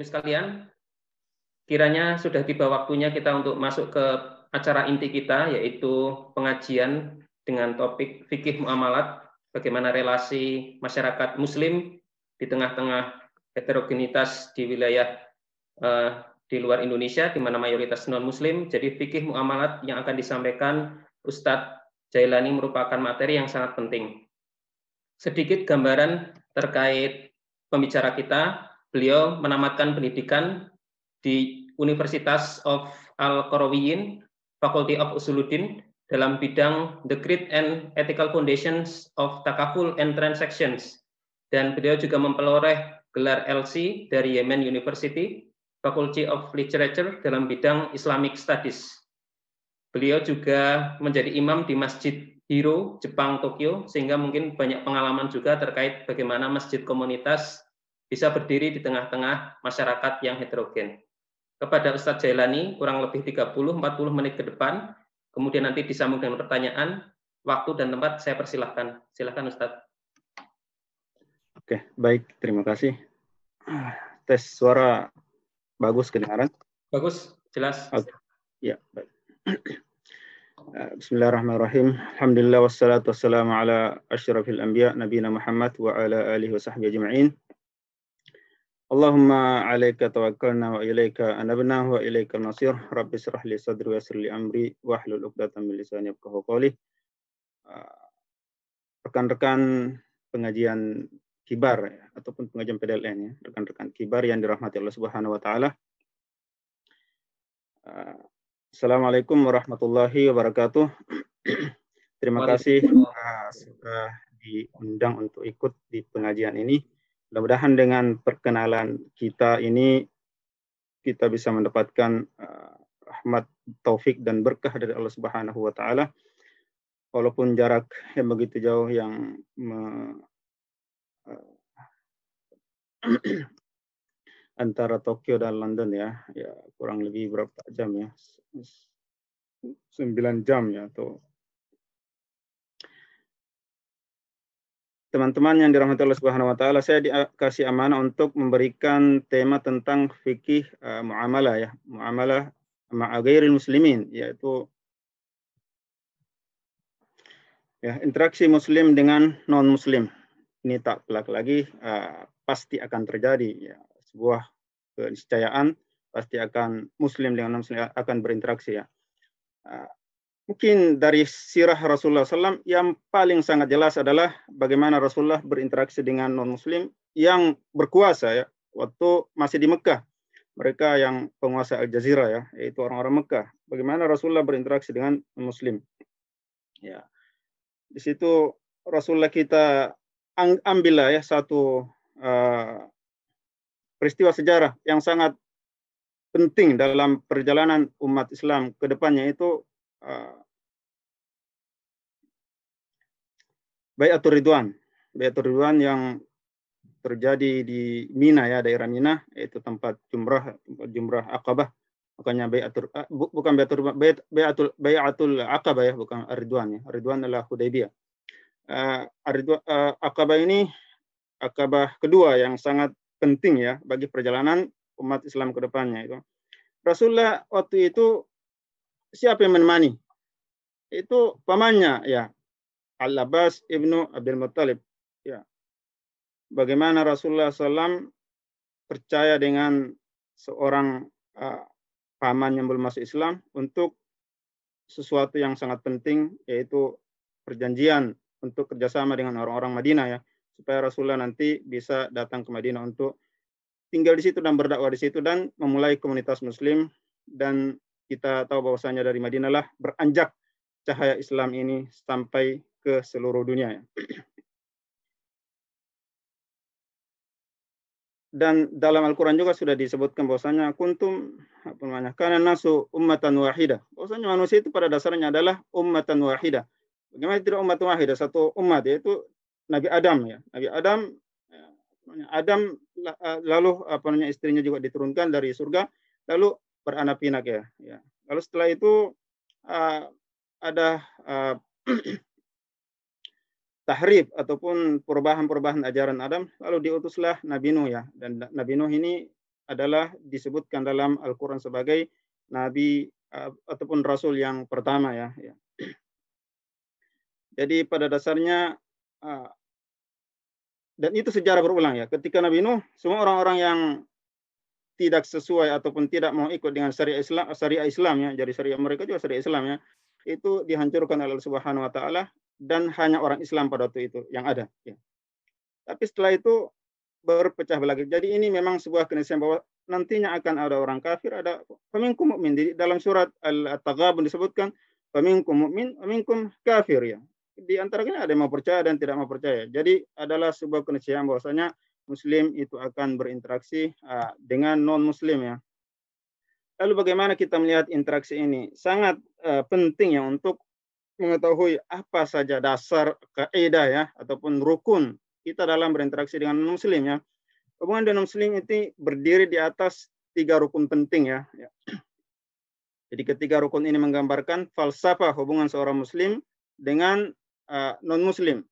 Sekalian, kiranya sudah tiba waktunya kita untuk masuk ke acara inti kita, yaitu pengajian dengan topik fikih muamalat, bagaimana relasi masyarakat muslim di tengah-tengah heterogenitas di wilayah uh, di luar Indonesia, di mana mayoritas non-muslim. Jadi fikih muamalat yang akan disampaikan Ustadz Jailani merupakan materi yang sangat penting. Sedikit gambaran terkait pembicara kita, Beliau menamatkan pendidikan di Universitas of Al-Qarawiyyin, Faculty of Usuluddin, dalam bidang The Great and Ethical Foundations of Takaful and Transactions. Dan beliau juga memperoleh gelar LC dari Yemen University, Faculty of Literature dalam bidang Islamic Studies. Beliau juga menjadi imam di Masjid Hiro, Jepang, Tokyo, sehingga mungkin banyak pengalaman juga terkait bagaimana masjid komunitas bisa berdiri di tengah-tengah masyarakat yang heterogen. Kepada Ustadz Jailani, kurang lebih 30-40 menit ke depan, kemudian nanti disambung dengan pertanyaan, waktu dan tempat saya persilahkan. Silahkan Ustadz. Oke, baik. Terima kasih. Tes suara bagus kedengaran? Bagus, jelas. Oke. Ya, baik. Bismillahirrahmanirrahim. Alhamdulillah wassalatu wassalamu ala asyrafil anbiya nabiyina Muhammad wa ala alihi wa sahbihi ajma'in. Allahumma alaika tawakkalna wa ilaika anabna wa ilaika nasir. Rabbi syrah li sadri wa yassir li amri wa min lisani yafqahu qawli. Ah, rekan-rekan pengajian kibar ya, ataupun pengajian PDLN ya, rekan-rekan kibar yang dirahmati Allah Subhanahu wa taala. Ah, Assalamualaikum warahmatullahi wabarakatuh. Terima kasih uh, sudah diundang untuk ikut di pengajian ini. Mudah-mudahan dengan perkenalan kita ini kita bisa mendapatkan uh, rahmat, taufik dan berkah dari Allah Subhanahu wa taala. Walaupun jarak yang begitu jauh yang me, uh, antara Tokyo dan London ya, ya kurang lebih berapa jam ya? 9 jam ya atau teman-teman yang dirahmati Allah Subhanahu wa taala, saya dikasih amanah untuk memberikan tema tentang fikih uh, muamalah ya, muamalah ma'aghairil muslimin yaitu ya interaksi muslim dengan non muslim. Ini tak pelak lagi uh, pasti akan terjadi ya sebuah keniscayaan pasti akan muslim dengan non muslim akan berinteraksi ya. Uh, mungkin dari sirah Rasulullah SAW yang paling sangat jelas adalah bagaimana Rasulullah berinteraksi dengan non-muslim yang berkuasa ya waktu masih di Mekah. Mereka yang penguasa Al Jazeera ya, yaitu orang-orang Mekah. Bagaimana Rasulullah berinteraksi dengan muslim. Ya. Di situ Rasulullah kita ambillah ya satu uh, peristiwa sejarah yang sangat penting dalam perjalanan umat Islam ke depannya itu uh, Bayatul Ridwan. Bayatul Ridwan yang terjadi di Mina ya, daerah Mina, yaitu tempat jumrah, tempat jumrah Aqabah. Makanya Bayatul uh, bukan Bayatul Bayatul Bayatul Aqabah ya, bukan Ridwan ya. Ridwan adalah Hudaybiyah. Uh, uh, Aqabah ini Aqabah kedua yang sangat penting ya bagi perjalanan umat Islam ke depannya itu. Rasulullah waktu itu siapa yang menemani? Itu pamannya ya, Al-Abbas ibnu Abdul Muttalib. Ya. Bagaimana Rasulullah SAW percaya dengan seorang uh, paman yang belum masuk Islam untuk sesuatu yang sangat penting yaitu perjanjian untuk kerjasama dengan orang-orang Madinah ya supaya Rasulullah nanti bisa datang ke Madinah untuk tinggal di situ dan berdakwah di situ dan memulai komunitas Muslim dan kita tahu bahwasanya dari Madinah lah beranjak cahaya Islam ini sampai ke seluruh dunia ya. dan dalam Al-Quran juga sudah disebutkan bahwasanya kuntum apa namanya karena nasu ummatan wahida. Bahwasanya manusia itu pada dasarnya adalah ummatan wahida. Bagaimana tidak umat wahida? Satu umat yaitu Nabi Adam ya. Nabi Adam ya, Adam eh, lalu apa namanya istrinya juga diturunkan dari surga lalu beranak pinak ya ya. Lalu setelah itu uh, ada uh, tahrib ataupun perubahan-perubahan ajaran Adam lalu diutuslah Nabi Nuh ya dan Nabi Nuh ini adalah disebutkan dalam Al-Qur'an sebagai nabi uh, ataupun rasul yang pertama ya, ya. Jadi pada dasarnya uh, dan itu sejarah berulang ya. Ketika Nabi Nuh semua orang-orang yang tidak sesuai ataupun tidak mau ikut dengan syariat Islam, syariat Islam ya, jadi syariat mereka juga syariat Islam ya, itu dihancurkan oleh Allah Subhanahu wa taala dan hanya orang Islam pada waktu itu yang ada. Ya. Tapi setelah itu berpecah belah. Jadi ini memang sebuah keniscayaan bahwa nantinya akan ada orang kafir, ada pemingkum mukmin. Di dalam surat Al-Taghabun disebutkan pemingkum mukmin, pemingkum kafir ya. Di antaranya ada yang mau percaya dan tidak mau percaya. Jadi adalah sebuah keniscayaan bahwasanya Muslim itu akan berinteraksi dengan non Muslim ya. Lalu bagaimana kita melihat interaksi ini? Sangat uh, penting ya untuk mengetahui apa saja dasar kaidah ya ataupun rukun kita dalam berinteraksi dengan non muslim ya. Hubungan dengan muslim itu berdiri di atas tiga rukun penting ya. ya. Jadi ketiga rukun ini menggambarkan falsafah hubungan seorang muslim dengan uh, non muslim.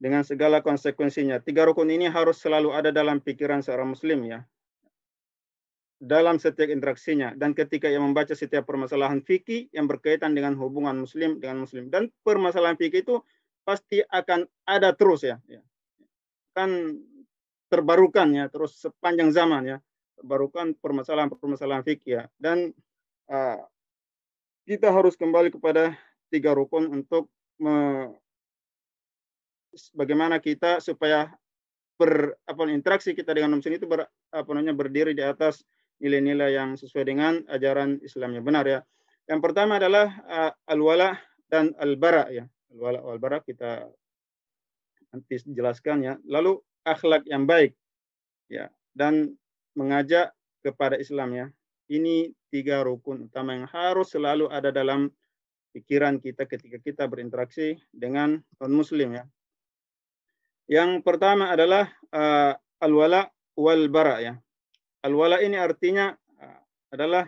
Dengan segala konsekuensinya. Tiga rukun ini harus selalu ada dalam pikiran seorang muslim ya dalam setiap interaksinya. Dan ketika ia membaca setiap permasalahan fikih yang berkaitan dengan hubungan muslim dengan muslim. Dan permasalahan fikih itu pasti akan ada terus ya, kan terbarukan ya terus sepanjang zaman ya. Terbarukan permasalahan-permasalahan fikih ya. Dan uh, kita harus kembali kepada tiga rukun untuk me, bagaimana kita supaya ber apa interaksi kita dengan muslim itu ber, apa namanya berdiri di atas nilai-nilai yang sesuai dengan ajaran Islam yang benar ya. Yang pertama adalah uh, al-wala dan al-bara ya. Al-wala wal-bara kita nanti jelaskan ya. Lalu akhlak yang baik ya dan mengajak kepada Islam ya. Ini tiga rukun utama yang harus selalu ada dalam pikiran kita ketika kita berinteraksi dengan non muslim ya. Yang pertama adalah uh, al-wala wal bara ya. Al-wala ini artinya ah, adalah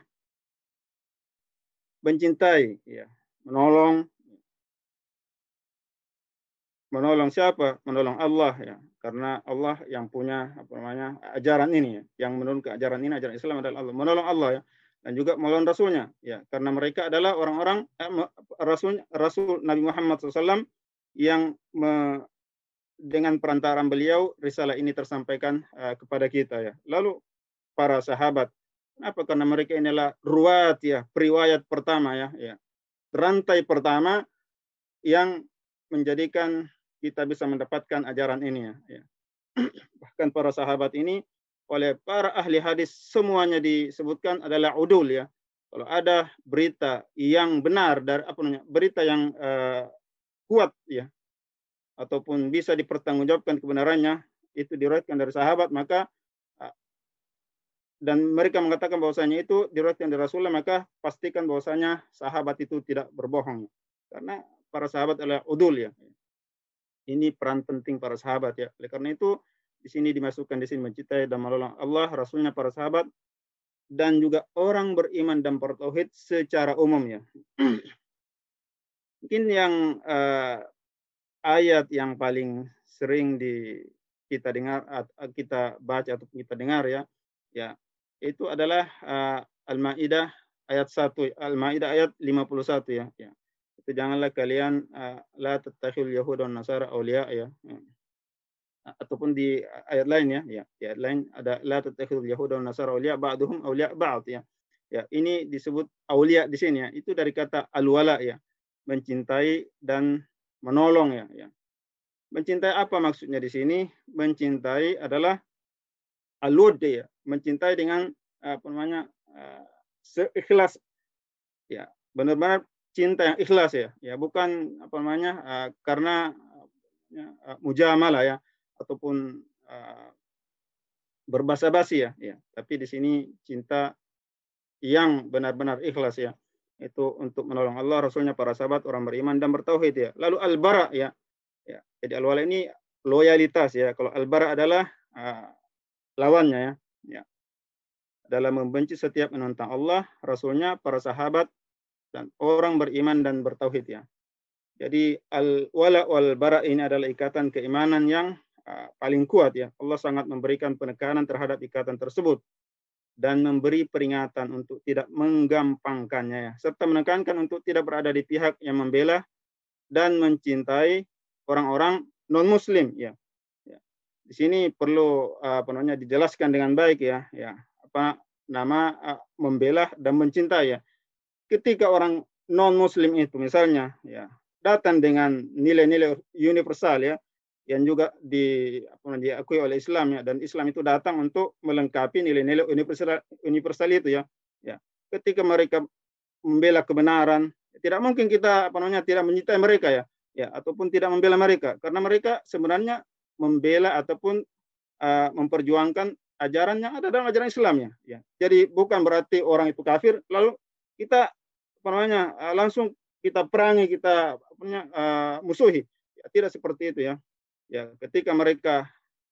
mencintai, ya, menolong, menolong siapa? Menolong Allah ya, karena Allah yang punya apa namanya ajaran ini ya, yang menurunkan ajaran ini ajaran Islam adalah Allah, menolong Allah ya, dan juga menolong Rasulnya ya, karena mereka adalah orang-orang eh, Rasul Rasul Nabi Muhammad SAW yang me, dengan perantaraan beliau risalah ini tersampaikan uh, kepada kita ya. Lalu para sahabat. Kenapa? Karena mereka inilah ruwat ya, periwayat pertama ya, ya. Rantai pertama yang menjadikan kita bisa mendapatkan ajaran ini ya. ya. Bahkan para sahabat ini oleh para ahli hadis semuanya disebutkan adalah udul ya. Kalau ada berita yang benar dari apa namanya berita yang uh, kuat ya ataupun bisa dipertanggungjawabkan kebenarannya itu diriwayatkan dari sahabat maka dan mereka mengatakan bahwasanya itu diriwayatkan dari Rasulullah maka pastikan bahwasanya sahabat itu tidak berbohong. Karena para sahabat adalah udul ya. Ini peran penting para sahabat ya. Oleh karena itu di sini dimasukkan di sini mencintai dan menolong Allah Rasulnya para sahabat dan juga orang beriman dan bertauhid secara umum ya. Mungkin yang uh, ayat yang paling sering di kita dengar kita baca atau kita dengar ya. Ya itu adalah uh, Al-Maidah ayat 1 Al-Maidah ayat 51 ya. ya. Itu janganlah kalian uh, la tattakhil yahud dan nasara auliya ya. ya. Ataupun di ayat lain ya, ya. Di ayat lain ada la tattakhil yahud dan nasara auliya ba'duhum auliya ba'd ya. Ya, ini disebut aulia di sini ya. Itu dari kata al-wala ya. Mencintai dan menolong ya, ya. Mencintai apa maksudnya di sini? Mencintai adalah alud ya, mencintai dengan apa namanya uh, seikhlas ya benar-benar cinta yang ikhlas ya ya bukan apa namanya uh, karena uh, mujamalah ya ataupun uh, berbasa-basi ya, ya. Tapi di sini cinta yang benar-benar ikhlas ya. Itu untuk menolong Allah, Rasulnya, para sahabat, orang beriman dan bertauhid ya. Lalu al-bara ya. ya. Jadi al-wala ini loyalitas ya. Kalau al-bara adalah uh, lawannya ya. ya. Dalam membenci setiap menentang Allah, Rasulnya, para sahabat, dan orang beriman dan bertauhid ya. Jadi al-wala wal bara ini adalah ikatan keimanan yang uh, paling kuat ya. Allah sangat memberikan penekanan terhadap ikatan tersebut dan memberi peringatan untuk tidak menggampangkannya ya, serta menekankan untuk tidak berada di pihak yang membela dan mencintai orang-orang non muslim ya. ya. Di sini perlu uh, apa namanya dijelaskan dengan baik ya, ya. Apa nama uh, membela dan mencintai ya. Ketika orang non muslim itu misalnya ya datang dengan nilai-nilai universal ya yang juga di apa diakui oleh Islam ya dan Islam itu datang untuk melengkapi nilai-nilai universal universal itu ya ya ketika mereka membela kebenaran tidak mungkin kita apa namanya tidak mencintai mereka ya ya ataupun tidak membela mereka karena mereka sebenarnya membela ataupun uh, memperjuangkan ajaran yang ada dalam ajaran Islamnya ya jadi bukan berarti orang itu kafir lalu kita apa namanya uh, langsung kita perangi kita punya uh, musuhi. Ya, tidak seperti itu ya. Ya, ketika mereka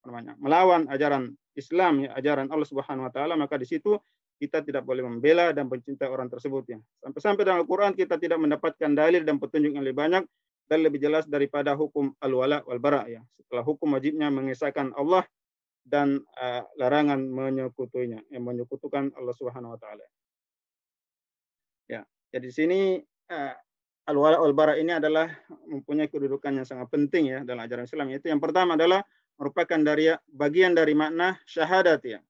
namanya melawan ajaran Islam ya, ajaran Allah Subhanahu wa taala, maka di situ kita tidak boleh membela dan mencintai orang tersebut ya. Sampai-sampai dalam Al-Qur'an kita tidak mendapatkan dalil dan petunjuk yang lebih banyak dan lebih jelas daripada hukum al-wala wal bara ya. Setelah hukum wajibnya mengesahkan Allah dan uh, larangan menyekutunya, yang menyekutukan Allah Subhanahu wa taala. Ya, jadi di sini uh, al-wala wal bara ini adalah mempunyai kedudukan yang sangat penting ya dalam ajaran Islam. Itu yang pertama adalah merupakan dari bagian dari makna syahadat ya.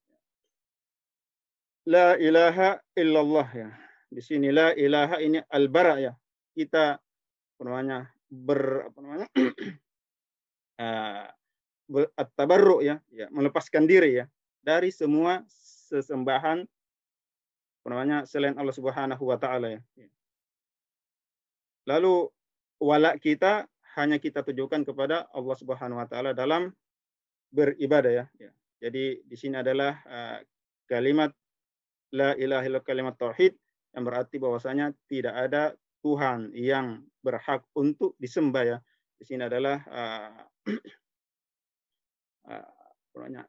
La ilaha illallah ya. Di sini la ilaha ini al-bara ya. Kita namanya ber apa namanya at-tabarru ya, ya, melepaskan diri ya dari semua sesembahan apa namanya selain Allah Subhanahu wa taala ya. Lalu walak kita hanya kita tujukan kepada Allah Subhanahu wa taala dalam beribadah ya. ya. Jadi di sini adalah uh, kalimat la ilaha illallah kalimat tauhid yang berarti bahwasanya tidak ada Tuhan yang berhak untuk disembah ya. Di sini adalah uh, uh,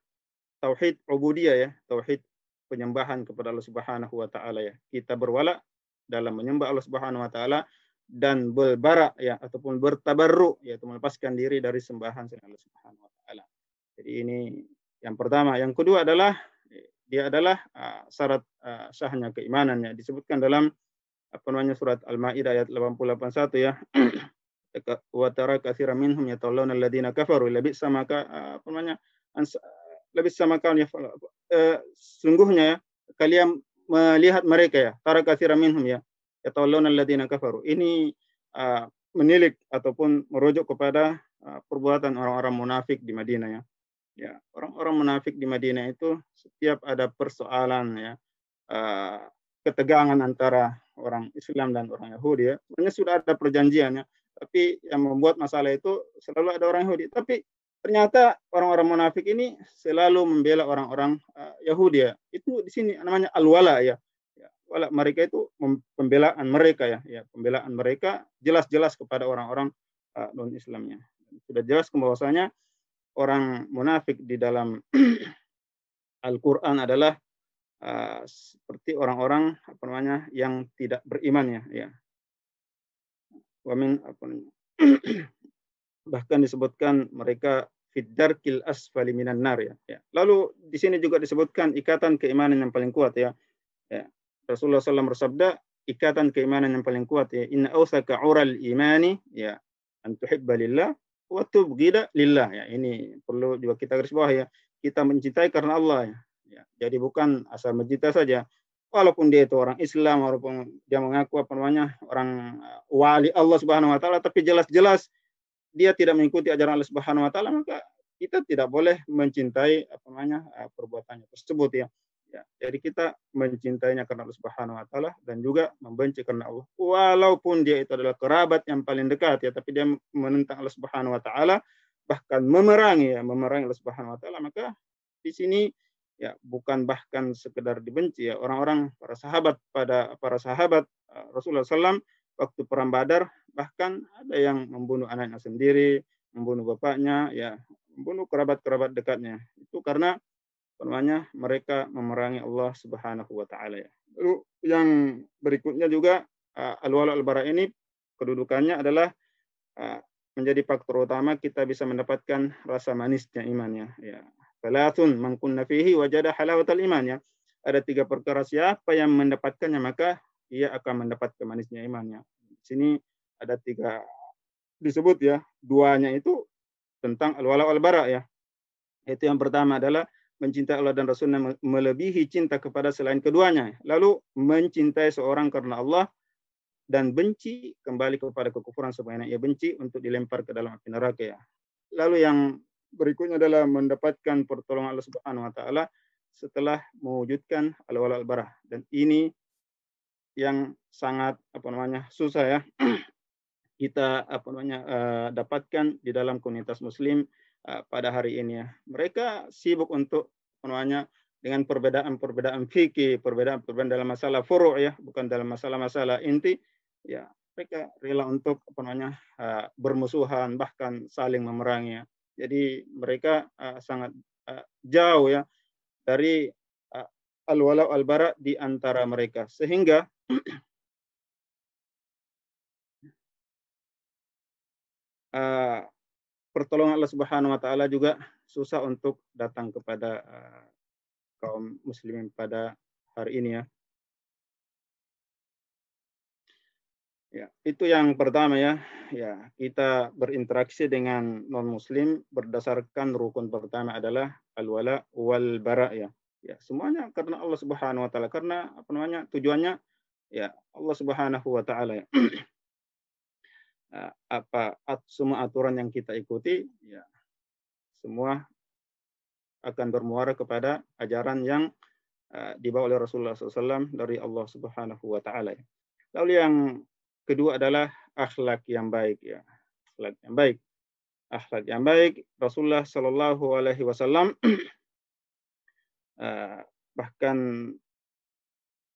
tauhid ubudiyah ya, tauhid penyembahan kepada Allah Subhanahu wa taala ya. Kita berwala dalam menyembah Allah Subhanahu wa taala dan berbara ya ataupun bertabarru yaitu melepaskan diri dari sembahan selain Allah Subhanahu wa taala. Jadi ini yang pertama, yang kedua adalah dia adalah uh, syarat uh, sahnya keimanannya disebutkan dalam apa namanya surat Al-Maidah ayat 881 ya. wa tara katsiran minhum yatallawna alladziina kafaru lebih sama uh, apa namanya lebih sama kawan ya uh, sungguhnya ya kalian melihat mereka ya tara katsiran minhum ya yatawallawna alladziina kafaru. Ini uh, menilik ataupun merujuk kepada uh, perbuatan orang-orang munafik di Madinah ya. Ya, orang-orang munafik di Madinah itu setiap ada persoalan ya, uh, ketegangan antara orang Islam dan orang Yahudi ya. Sebenarnya sudah ada perjanjiannya, tapi yang membuat masalah itu selalu ada orang Yahudi. Tapi ternyata orang-orang munafik ini selalu membela orang-orang uh, Yahudi ya. Itu di sini namanya al-wala ya wala mereka itu pembelaan mereka ya, ya pembelaan mereka jelas-jelas kepada orang-orang uh, non Islamnya. Sudah jelas bahwasanya orang munafik di dalam Al-Qur'an adalah uh, seperti orang-orang apa namanya yang tidak beriman ya, ya. Wamin apa namanya? bahkan disebutkan mereka fiddarkil asfali minan nar ya. ya. Lalu di sini juga disebutkan ikatan keimanan yang paling kuat ya. Ya, Rasulullah SAW bersabda, ikatan keimanan yang paling kuat ya, inna awsaka ural imani ya an tuhibba lillah wa lillah ya. Ini perlu juga kita garis bawah ya. Kita mencintai karena Allah ya. Ya. Jadi bukan asal mencintai saja. Walaupun dia itu orang Islam, walaupun dia mengaku apa namanya orang uh, wali Allah Subhanahu wa taala tapi jelas-jelas dia tidak mengikuti ajaran Allah Subhanahu wa taala maka kita tidak boleh mencintai apa namanya uh, perbuatannya tersebut ya. Ya, jadi kita mencintainya karena Allah Subhanahu wa taala dan juga membenci karena Allah. Walaupun dia itu adalah kerabat yang paling dekat ya, tapi dia menentang Allah Subhanahu wa taala, bahkan memerangi ya memerangi Allah Subhanahu wa taala maka di sini ya bukan bahkan sekedar dibenci ya orang-orang para sahabat pada para sahabat uh, Rasulullah SAW waktu perang Badar bahkan ada yang membunuh anaknya sendiri membunuh bapaknya ya membunuh kerabat-kerabat dekatnya itu karena namanya mereka memerangi Allah Subhanahu wa taala ya. Lalu yang berikutnya juga uh, al-wala al-bara ini kedudukannya adalah uh, menjadi faktor utama kita bisa mendapatkan rasa manisnya imannya. Ya. Salatun man kunna fihi wajada halawatal iman ya. Ada tiga perkara siapa yang mendapatkannya maka ia akan mendapat kemanisnya imannya. Di sini ada tiga disebut ya. Duanya itu tentang al-wala al-bara ya. Itu yang pertama adalah mencintai Allah dan Rasulnya melebihi cinta kepada selain keduanya. Lalu mencintai seorang karena Allah dan benci kembali kepada kekufuran sebagaimana ia benci untuk dilempar ke dalam api neraka ya. Lalu yang berikutnya adalah mendapatkan pertolongan Allah Subhanahu wa taala setelah mewujudkan al-wala al-barah dan ini yang sangat apa namanya susah ya kita apa namanya uh, dapatkan di dalam komunitas muslim uh, pada hari ini ya. Mereka sibuk untuk apa namanya dengan perbedaan-perbedaan fikih, perbedaan-perbedaan dalam masalah furu' ya, bukan dalam masalah-masalah inti ya mereka rela untuk apa namanya uh, bermusuhan bahkan saling memerangi. Ya. Jadi mereka uh, sangat uh, jauh ya dari uh, al-wala al-bara di antara mereka sehingga uh, pertolongan Allah Subhanahu wa taala juga susah untuk datang kepada uh, kaum muslimin pada hari ini ya. Ya, itu yang pertama ya. Ya, kita berinteraksi dengan non muslim berdasarkan rukun pertama adalah al-wala wal bara ya. Ya, semuanya karena Allah Subhanahu wa taala. Karena apa namanya? tujuannya ya Allah Subhanahu wa taala ya. apa at, semua aturan yang kita ikuti ya semua akan bermuara kepada ajaran yang uh, dibawa oleh Rasulullah SAW dari Allah Subhanahu wa taala. Lalu yang kedua adalah akhlak yang baik ya. Akhlak yang baik. Akhlak yang baik Rasulullah Shallallahu alaihi wasallam eh, bahkan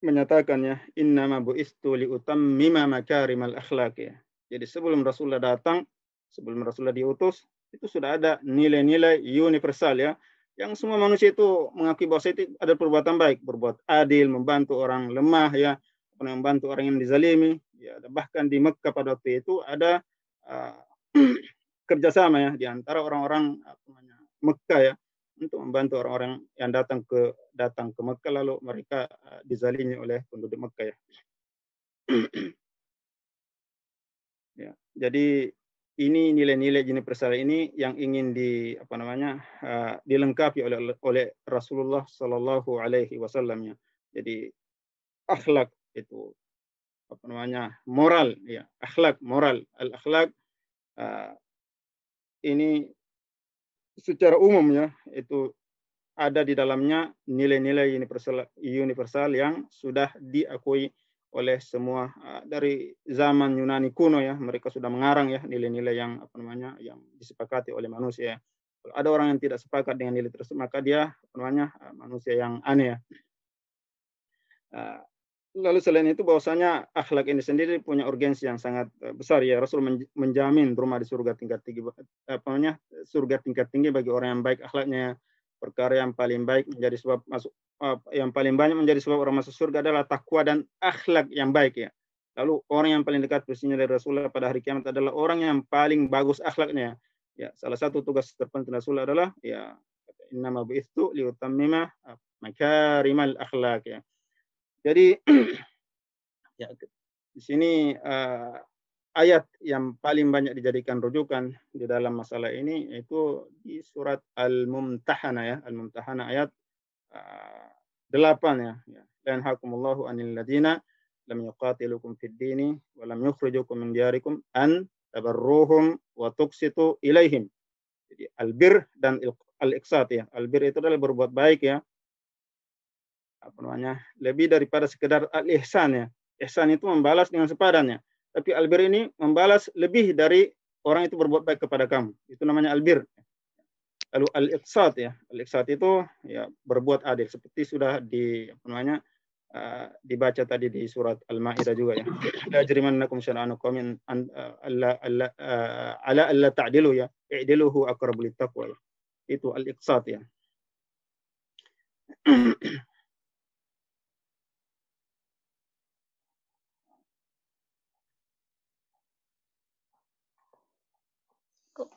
menyatakan ya innama buistu li utammima makarimal akhlak ya. Jadi sebelum Rasulullah datang, sebelum Rasulullah diutus, itu sudah ada nilai-nilai universal ya yang semua manusia itu mengakui bahwa itu ada perbuatan baik, berbuat adil, membantu orang lemah ya, membantu orang yang dizalimi, ya bahkan di Mekah pada waktu itu ada uh, kerjasama ya di antara orang-orang namanya Mekah ya untuk membantu orang-orang yang datang ke datang ke Mekah lalu mereka uh, dizalimi oleh penduduk Mekah ya. ya jadi ini nilai-nilai jenis persala ini yang ingin di apa namanya uh, dilengkapi oleh oleh Rasulullah Shallallahu Alaihi Wasallam ya. Jadi akhlak itu apa namanya moral ya akhlak moral. Al akhlak uh, ini secara umum ya itu ada di dalamnya nilai-nilai universal universal yang sudah diakui oleh semua uh, dari zaman Yunani kuno ya mereka sudah mengarang ya nilai-nilai yang apa namanya yang disepakati oleh manusia. Kalau ada orang yang tidak sepakat dengan nilai tersebut maka dia apa namanya uh, manusia yang aneh ya. Uh, Lalu selain itu bahwasanya akhlak ini sendiri punya urgensi yang sangat eh, besar ya. Rasul menjamin rumah di surga tingkat tinggi apa namanya? surga tingkat tinggi bagi orang yang baik akhlaknya. Perkara yang paling baik menjadi sebab masuk yang paling banyak menjadi sebab orang masuk surga adalah takwa dan akhlak yang baik ya. Lalu orang yang paling dekat posisinya dari Rasulullah pada hari kiamat adalah orang yang paling bagus akhlaknya. Ya, salah satu tugas terpenting Rasulullah adalah ya innama bu'istu liutammima makarimal akhlak ya jadi ya di sini uh, ayat yang paling banyak dijadikan rujukan di dalam masalah ini yaitu di surat Al-Mumtahana ya, Al-Mumtahana ayat uh, 8 ya. ya. Dan hakumullahu anil ladina lam yuqatilukum fid dini wa lam yukhrijukum min diyarikum an tabarruhum wa tuqsitu ilaihim. Jadi albir dan al-iqsat ya. Albir itu adalah berbuat baik ya apa namanya lebih daripada sekedar al ihsan ya ihsan itu membalas dengan sepadannya tapi albir ini membalas lebih dari orang itu berbuat baik kepada kamu. Itu namanya albir. Lalu al-iqsad ya. Al-iqsad itu ya berbuat adil seperti sudah di apa namanya uh, dibaca tadi di surat Al-Maidah juga ya. La jrimannakum syara'anu qaumin alla alla ala alla ta'dilu ya. I'diluhu aqrabu littaqwa. Ya. Itu al-iqsad ya.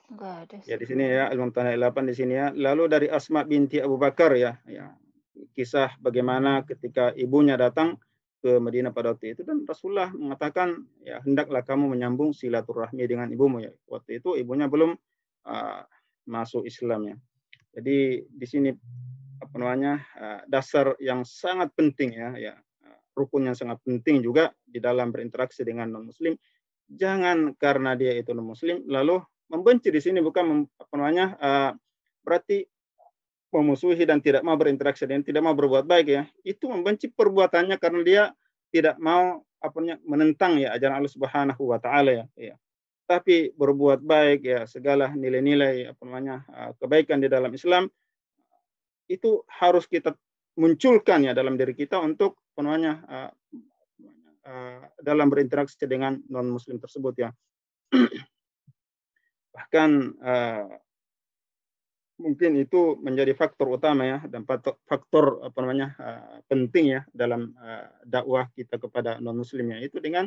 Enggak ada. Ya di sini ya Al-Mumtahana 8 di sini ya. Lalu dari Asma binti Abu Bakar ya, ya kisah bagaimana ketika ibunya datang ke Madinah pada waktu itu dan Rasulullah mengatakan ya hendaklah kamu menyambung silaturahmi dengan ibumu ya. Waktu itu ibunya belum uh, masuk Islam ya. Jadi di sini apa namanya uh, dasar yang sangat penting ya ya rukun yang sangat penting juga di dalam berinteraksi dengan non muslim jangan karena dia itu non muslim lalu membenci di sini bukan apa namanya uh, berarti memusuhi dan tidak mau berinteraksi dan tidak mau berbuat baik ya. Itu membenci perbuatannya karena dia tidak mau apa namanya menentang ya ajaran Allah Subhanahu wa taala ya ya tapi berbuat baik ya segala nilai-nilai apa namanya uh, kebaikan di dalam Islam itu harus kita munculkan ya dalam diri kita untuk apa namanya uh, uh, dalam berinteraksi dengan non muslim tersebut ya bahkan uh, mungkin itu menjadi faktor utama ya dan faktor apa namanya uh, penting ya dalam uh, dakwah kita kepada non muslimnya itu dengan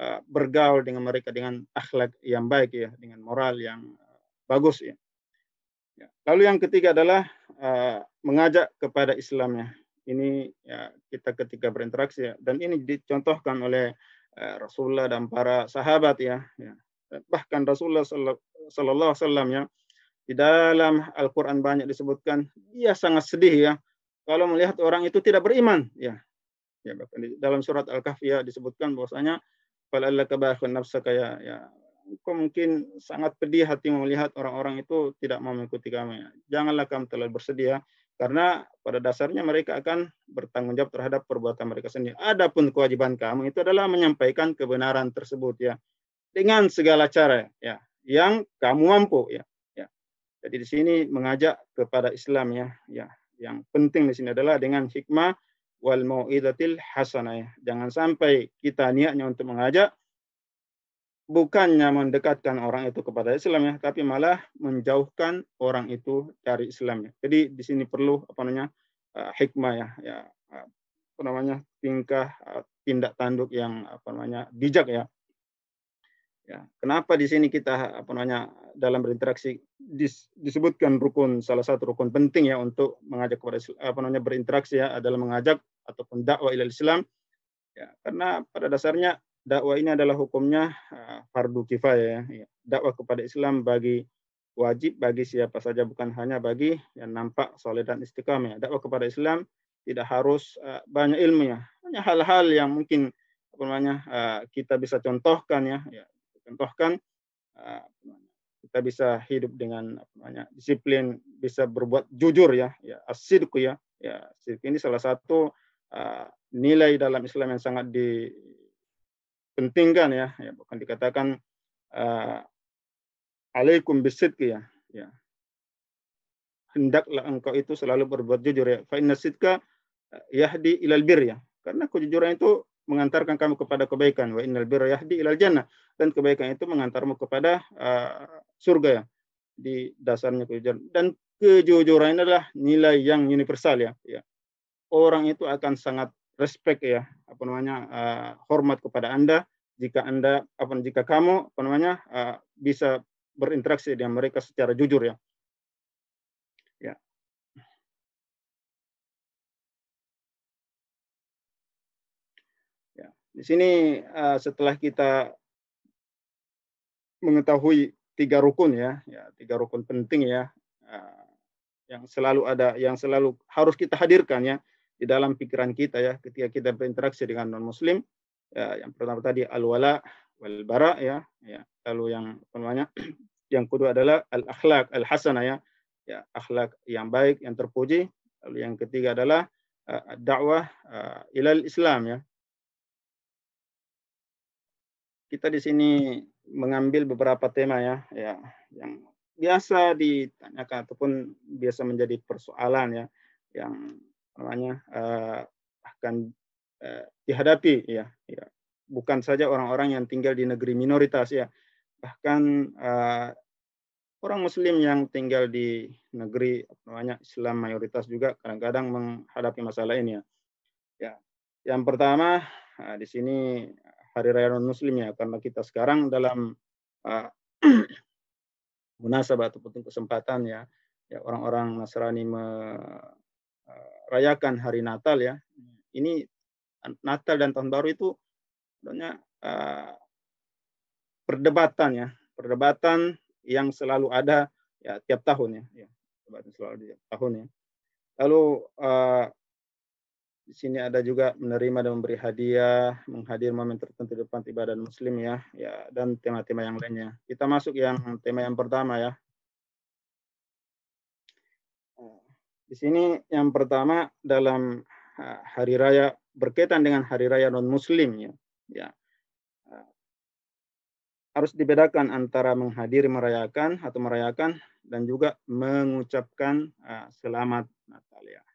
uh, bergaul dengan mereka dengan akhlak yang baik ya dengan moral yang bagus ya. ya. Lalu yang ketiga adalah uh, mengajak kepada Islamnya. Ini ya kita ketika berinteraksi ya dan ini dicontohkan oleh uh, Rasulullah dan para sahabat ya. ya. Bahkan Rasulullah Sallallahu Alaihi Wasallam ya. Di dalam Al-Quran banyak disebutkan dia sangat sedih ya. Kalau melihat orang itu tidak beriman ya. Ya bahkan di dalam surat Al-Kahfi ya disebutkan bahwasanya falallaka bakhun nafsaka ya ya. Kau mungkin sangat pedih hati melihat orang-orang itu tidak mau mengikuti kamu ya. Janganlah kamu terlalu bersedia karena pada dasarnya mereka akan bertanggung jawab terhadap perbuatan mereka sendiri. Adapun kewajiban kamu itu adalah menyampaikan kebenaran tersebut ya. Dengan segala cara ya yang kamu mampu ya. ya. Jadi di sini mengajak kepada Islam ya, ya. Yang penting di sini adalah dengan hikmah wal mau'idatil hasanah ya. Jangan sampai kita niatnya untuk mengajak bukannya mendekatkan orang itu kepada Islam ya, tapi malah menjauhkan orang itu dari Islam ya. Jadi di sini perlu apa namanya uh, hikmah ya, ya apa namanya tingkah uh, tindak tanduk yang apa namanya bijak ya. Ya, kenapa di sini kita apa namanya dalam berinteraksi dis, disebutkan rukun salah satu rukun penting ya untuk mengajak kepada apa namanya berinteraksi ya adalah mengajak ataupun dakwah ilal Islam. Ya, karena pada dasarnya dakwah ini adalah hukumnya uh, fardu kifayah ya. Dakwah kepada Islam bagi wajib bagi siapa saja bukan hanya bagi yang nampak soleh dan istiqamah. Ya. Dakwah kepada Islam tidak harus uh, banyak ilmu ya. Hanya hal-hal yang mungkin apa namanya uh, kita bisa contohkan ya, ya contohkan uh, kita bisa hidup dengan namanya disiplin bisa berbuat jujur ya ya asidku ya ya ini salah satu uh, nilai dalam Islam yang sangat dipentingkan ya ya bukan dikatakan uh, alaikum bisidqi ya ya. Hendaklah engkau itu selalu berbuat jujur ya. Fa inna sidqa yahdi ilal bir ya. Karena kejujuran itu mengantarkan kamu kepada kebaikan. Wa innal birra yahdi ilal jannah. Dan kebaikan itu mengantarmu kepada uh, surga ya di dasarnya kejujuran dan kejujuran adalah nilai yang universal ya ya. Orang itu akan sangat respect ya apa namanya uh, hormat kepada anda. Jika anda apa jika kamu apa namanya uh, bisa berinteraksi dengan mereka secara jujur ya Di sini uh, setelah kita mengetahui tiga rukun ya, ya tiga rukun penting ya, uh, yang selalu ada, yang selalu harus kita hadirkan ya di dalam pikiran kita ya ketika kita berinteraksi dengan non Muslim. Ya, yang pertama tadi al-wala wal bara ya, ya. Lalu yang namanya yang kedua adalah al akhlak al hasanah ya, ya akhlak yang baik yang terpuji. Lalu yang ketiga adalah uh, dakwah uh, ilal Islam ya, kita di sini mengambil beberapa tema ya, ya yang biasa ditanyakan ataupun biasa menjadi persoalan ya, yang namanya uh, akan uh, dihadapi ya, ya. Bukan saja orang-orang yang tinggal di negeri minoritas ya, bahkan uh, orang Muslim yang tinggal di negeri namanya Islam mayoritas juga kadang-kadang menghadapi masalah ini ya. Ya, yang pertama di sini hari raya non Muslim ya karena kita sekarang dalam uh, munasabah ataupun kesempatan ya, ya orang-orang Nasrani merayakan hari Natal ya. Ini Natal dan Tahun Baru itu sebenarnya uh, perdebatan ya, perdebatan yang selalu ada ya tiap tahun ya, ya perdebatan selalu tiap tahun ya. Lalu uh, di sini ada juga menerima dan memberi hadiah, menghadir momen tertentu di depan ibadah muslim ya, ya dan tema-tema yang lainnya. Kita masuk yang tema yang pertama ya. Di sini yang pertama dalam hari raya berkaitan dengan hari raya non muslim ya. Ya harus dibedakan antara menghadiri merayakan atau merayakan dan juga mengucapkan selamat Natal ya.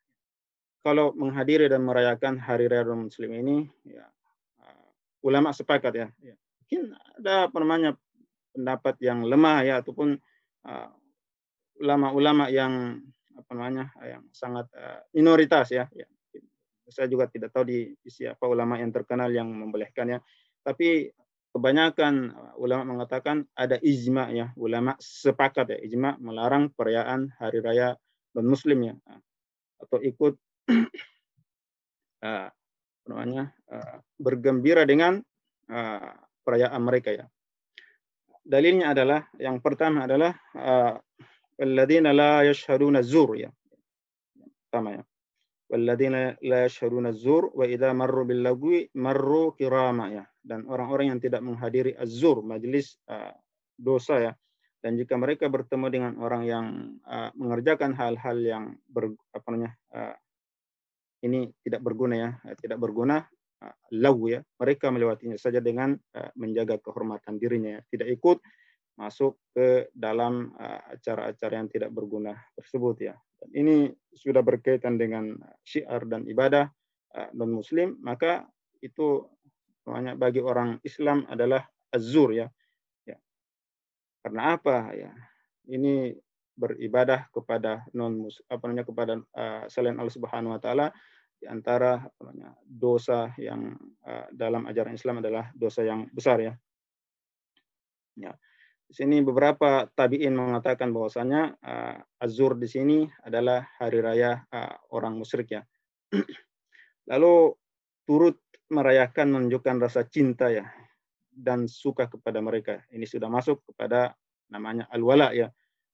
Kalau menghadiri dan merayakan hari raya Muslim ini, ya, uh, ulama sepakat ya, ya. Mungkin ada apa namanya pendapat yang lemah ya ataupun ulama-ulama uh, yang apa namanya yang sangat uh, minoritas ya. ya. Saya juga tidak tahu di, di siapa ulama yang terkenal yang membolehkannya. Tapi kebanyakan uh, ulama mengatakan ada ijma ya, ulama sepakat ya, ijma melarang perayaan hari raya non muslim ya atau ikut uh, namanya uh, bergembira dengan uh, perayaan mereka ya. Dalilnya adalah yang pertama adalah alladzina la yashhaduna zur ya. Pertama ya. Walladzina la yashhaduna zur wa idza marru bil lagwi marru kirama ya dan orang-orang yang tidak menghadiri azur majelis uh, dosa ya dan jika mereka bertemu dengan orang yang uh, mengerjakan hal-hal yang ber, apa namanya uh, ini tidak berguna ya tidak berguna uh, lagu ya mereka melewatinya saja dengan uh, menjaga kehormatan dirinya ya. tidak ikut masuk ke dalam acara-acara yang tidak berguna tersebut ya dan ini sudah berkaitan dengan syiar dan ibadah non muslim maka itu namanya bagi orang Islam adalah azur ya. ya. Karena apa ya? Ini beribadah kepada non apa namanya kepada uh, selain Allah Subhanahu wa taala di antara namanya dosa yang uh, dalam ajaran Islam adalah dosa yang besar ya. Ya. Di sini beberapa tabiin mengatakan bahwasanya uh, azur di sini adalah hari raya uh, orang musyrik ya. Lalu turut merayakan menunjukkan rasa cinta ya dan suka kepada mereka. Ini sudah masuk kepada namanya al-wala ya.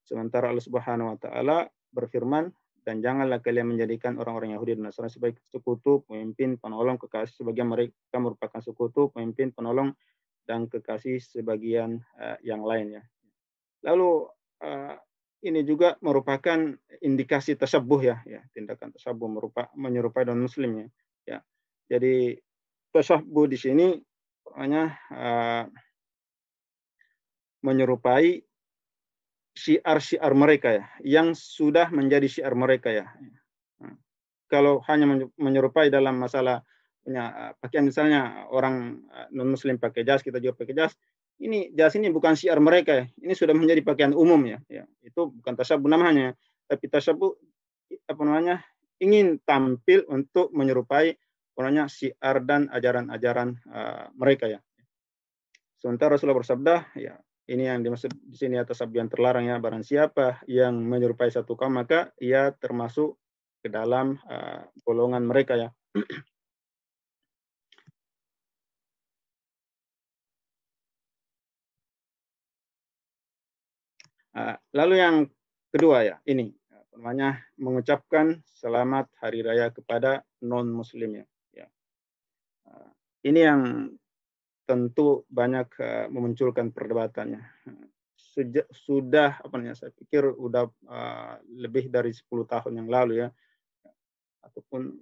Sementara Allah Subhanahu wa taala berfirman dan janganlah kalian menjadikan orang-orang Yahudi dan Nasrani sebagai sekutu, pemimpin, penolong, kekasih sebagian mereka merupakan sekutu, pemimpin, penolong dan kekasih sebagian uh, yang lain ya. Lalu uh, ini juga merupakan indikasi tasabuh ya, ya tindakan tasabuh merupa menyerupai non muslim ya. ya. Jadi tasahbuh di sini hanya uh, menyerupai syiar-syiar mereka ya, yang sudah menjadi syiar mereka ya. Nah, kalau hanya menyerupai dalam masalah punya pakaian misalnya orang non muslim pakai jas kita juga pakai jas ini jas ini bukan syiar mereka ya ini sudah menjadi pakaian umum ya ya itu bukan tasabuh namanya tapi tasabuh apa namanya ingin tampil untuk menyerupai Pokoknya siar dan ajaran-ajaran uh, mereka ya. Sementara Rasulullah bersabda, ya ini yang dimaksud di sini atas sabda yang terlarang ya. Barang siapa yang menyerupai satu kaum maka ia termasuk ke dalam uh, golongan mereka ya. Uh, lalu yang kedua ya, ini namanya mengucapkan selamat hari raya kepada non muslim ya. Ini yang tentu banyak uh, memunculkan perdebatannya. Sejak, sudah apa namanya saya pikir sudah uh, lebih dari 10 tahun yang lalu ya ataupun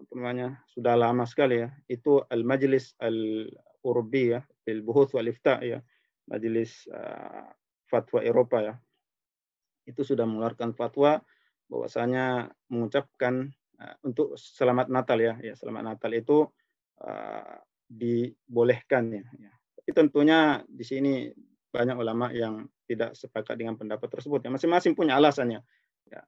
apa namanya sudah lama sekali ya itu al majlis al urbi ya al buhuth wal ifta ya Majelis uh, Fatwa Eropa ya itu sudah mengeluarkan fatwa bahwasanya mengucapkan uh, untuk selamat Natal ya ya selamat Natal itu uh, dibolehkan ya, ya. Tapi tentunya di sini banyak ulama yang tidak sepakat dengan pendapat tersebut ya. Masing-masing punya alasannya. Ya.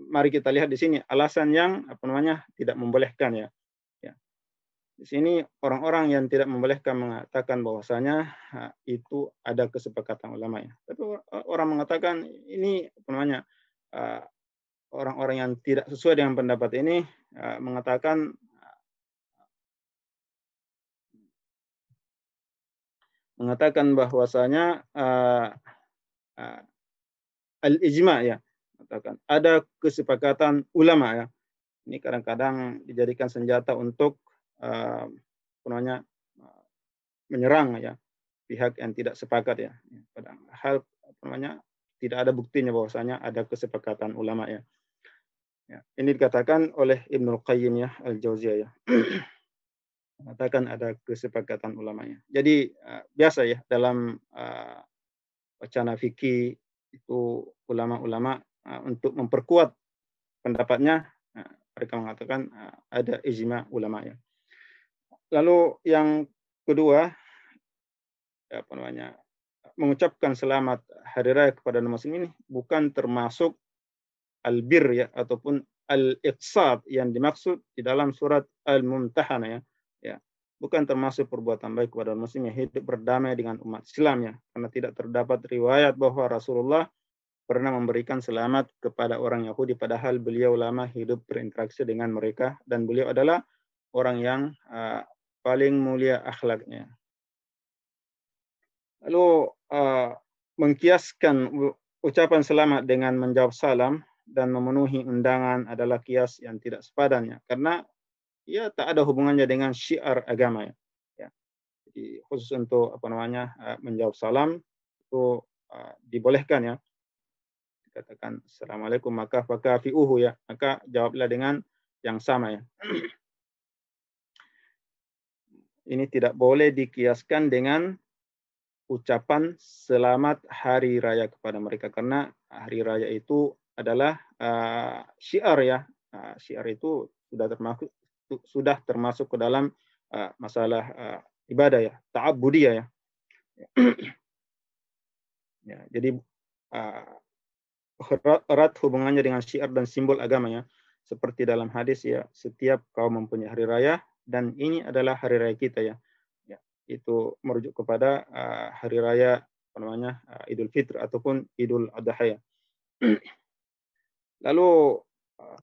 Mari kita lihat di sini alasan yang apa namanya tidak membolehkan ya. Di sini orang-orang yang tidak membolehkan mengatakan bahwasanya itu ada kesepakatan ulama ya. Tapi orang mengatakan ini apa namanya orang-orang yang tidak sesuai dengan pendapat ini mengatakan mengatakan bahwasanya al-ijma ya mengatakan ada kesepakatan ulama ya. Ini kadang-kadang dijadikan senjata untuk uh, namanya menyerang ya pihak yang tidak sepakat ya. Padahal apa namanya tidak ada buktinya bahwasanya ada kesepakatan ulama ya. ya. Ini dikatakan oleh Ibnu Qayyim ya Al-Jauziyah ya. mengatakan ada kesepakatan ulamanya. Jadi uh, biasa ya dalam uh, wacana fikih itu ulama-ulama uh, untuk memperkuat pendapatnya mereka mengatakan ada ijma ulama ya. Lalu yang kedua, apa namanya, mengucapkan selamat hari raya kepada muslim ini bukan termasuk albir ya ataupun al-iqsad yang dimaksud di dalam surat al-mumtahanah ya. Ya. Bukan termasuk perbuatan baik kepada muslim yang hidup berdamai dengan umat Islam ya. Karena tidak terdapat riwayat bahwa Rasulullah pernah memberikan selamat kepada orang Yahudi padahal beliau lama hidup berinteraksi dengan mereka dan beliau adalah orang yang uh, paling mulia akhlaknya. Lalu uh, mengkiaskan ucapan selamat dengan menjawab salam dan memenuhi undangan adalah kias yang tidak sepadannya karena ya tak ada hubungannya dengan syiar agama ya. ya. Jadi khusus untuk apa namanya uh, menjawab salam itu uh, dibolehkan ya. Dikatakan assalamualaikum maka fakafiuhu ya maka jawablah dengan yang sama ya. ini tidak boleh dikiaskan dengan ucapan selamat hari raya kepada mereka karena hari raya itu adalah uh, syiar ya uh, syiar itu sudah termasuk sudah termasuk ke dalam uh, masalah uh, ibadah ya ta'abbudiyah ya ya jadi uh, erat hubungannya dengan syiar dan simbol agama ya seperti dalam hadis ya setiap kaum mempunyai hari raya dan ini adalah hari raya kita ya. ya itu merujuk kepada uh, hari raya apa namanya uh, Idul Fitri ataupun Idul Adha ya. Lalu uh,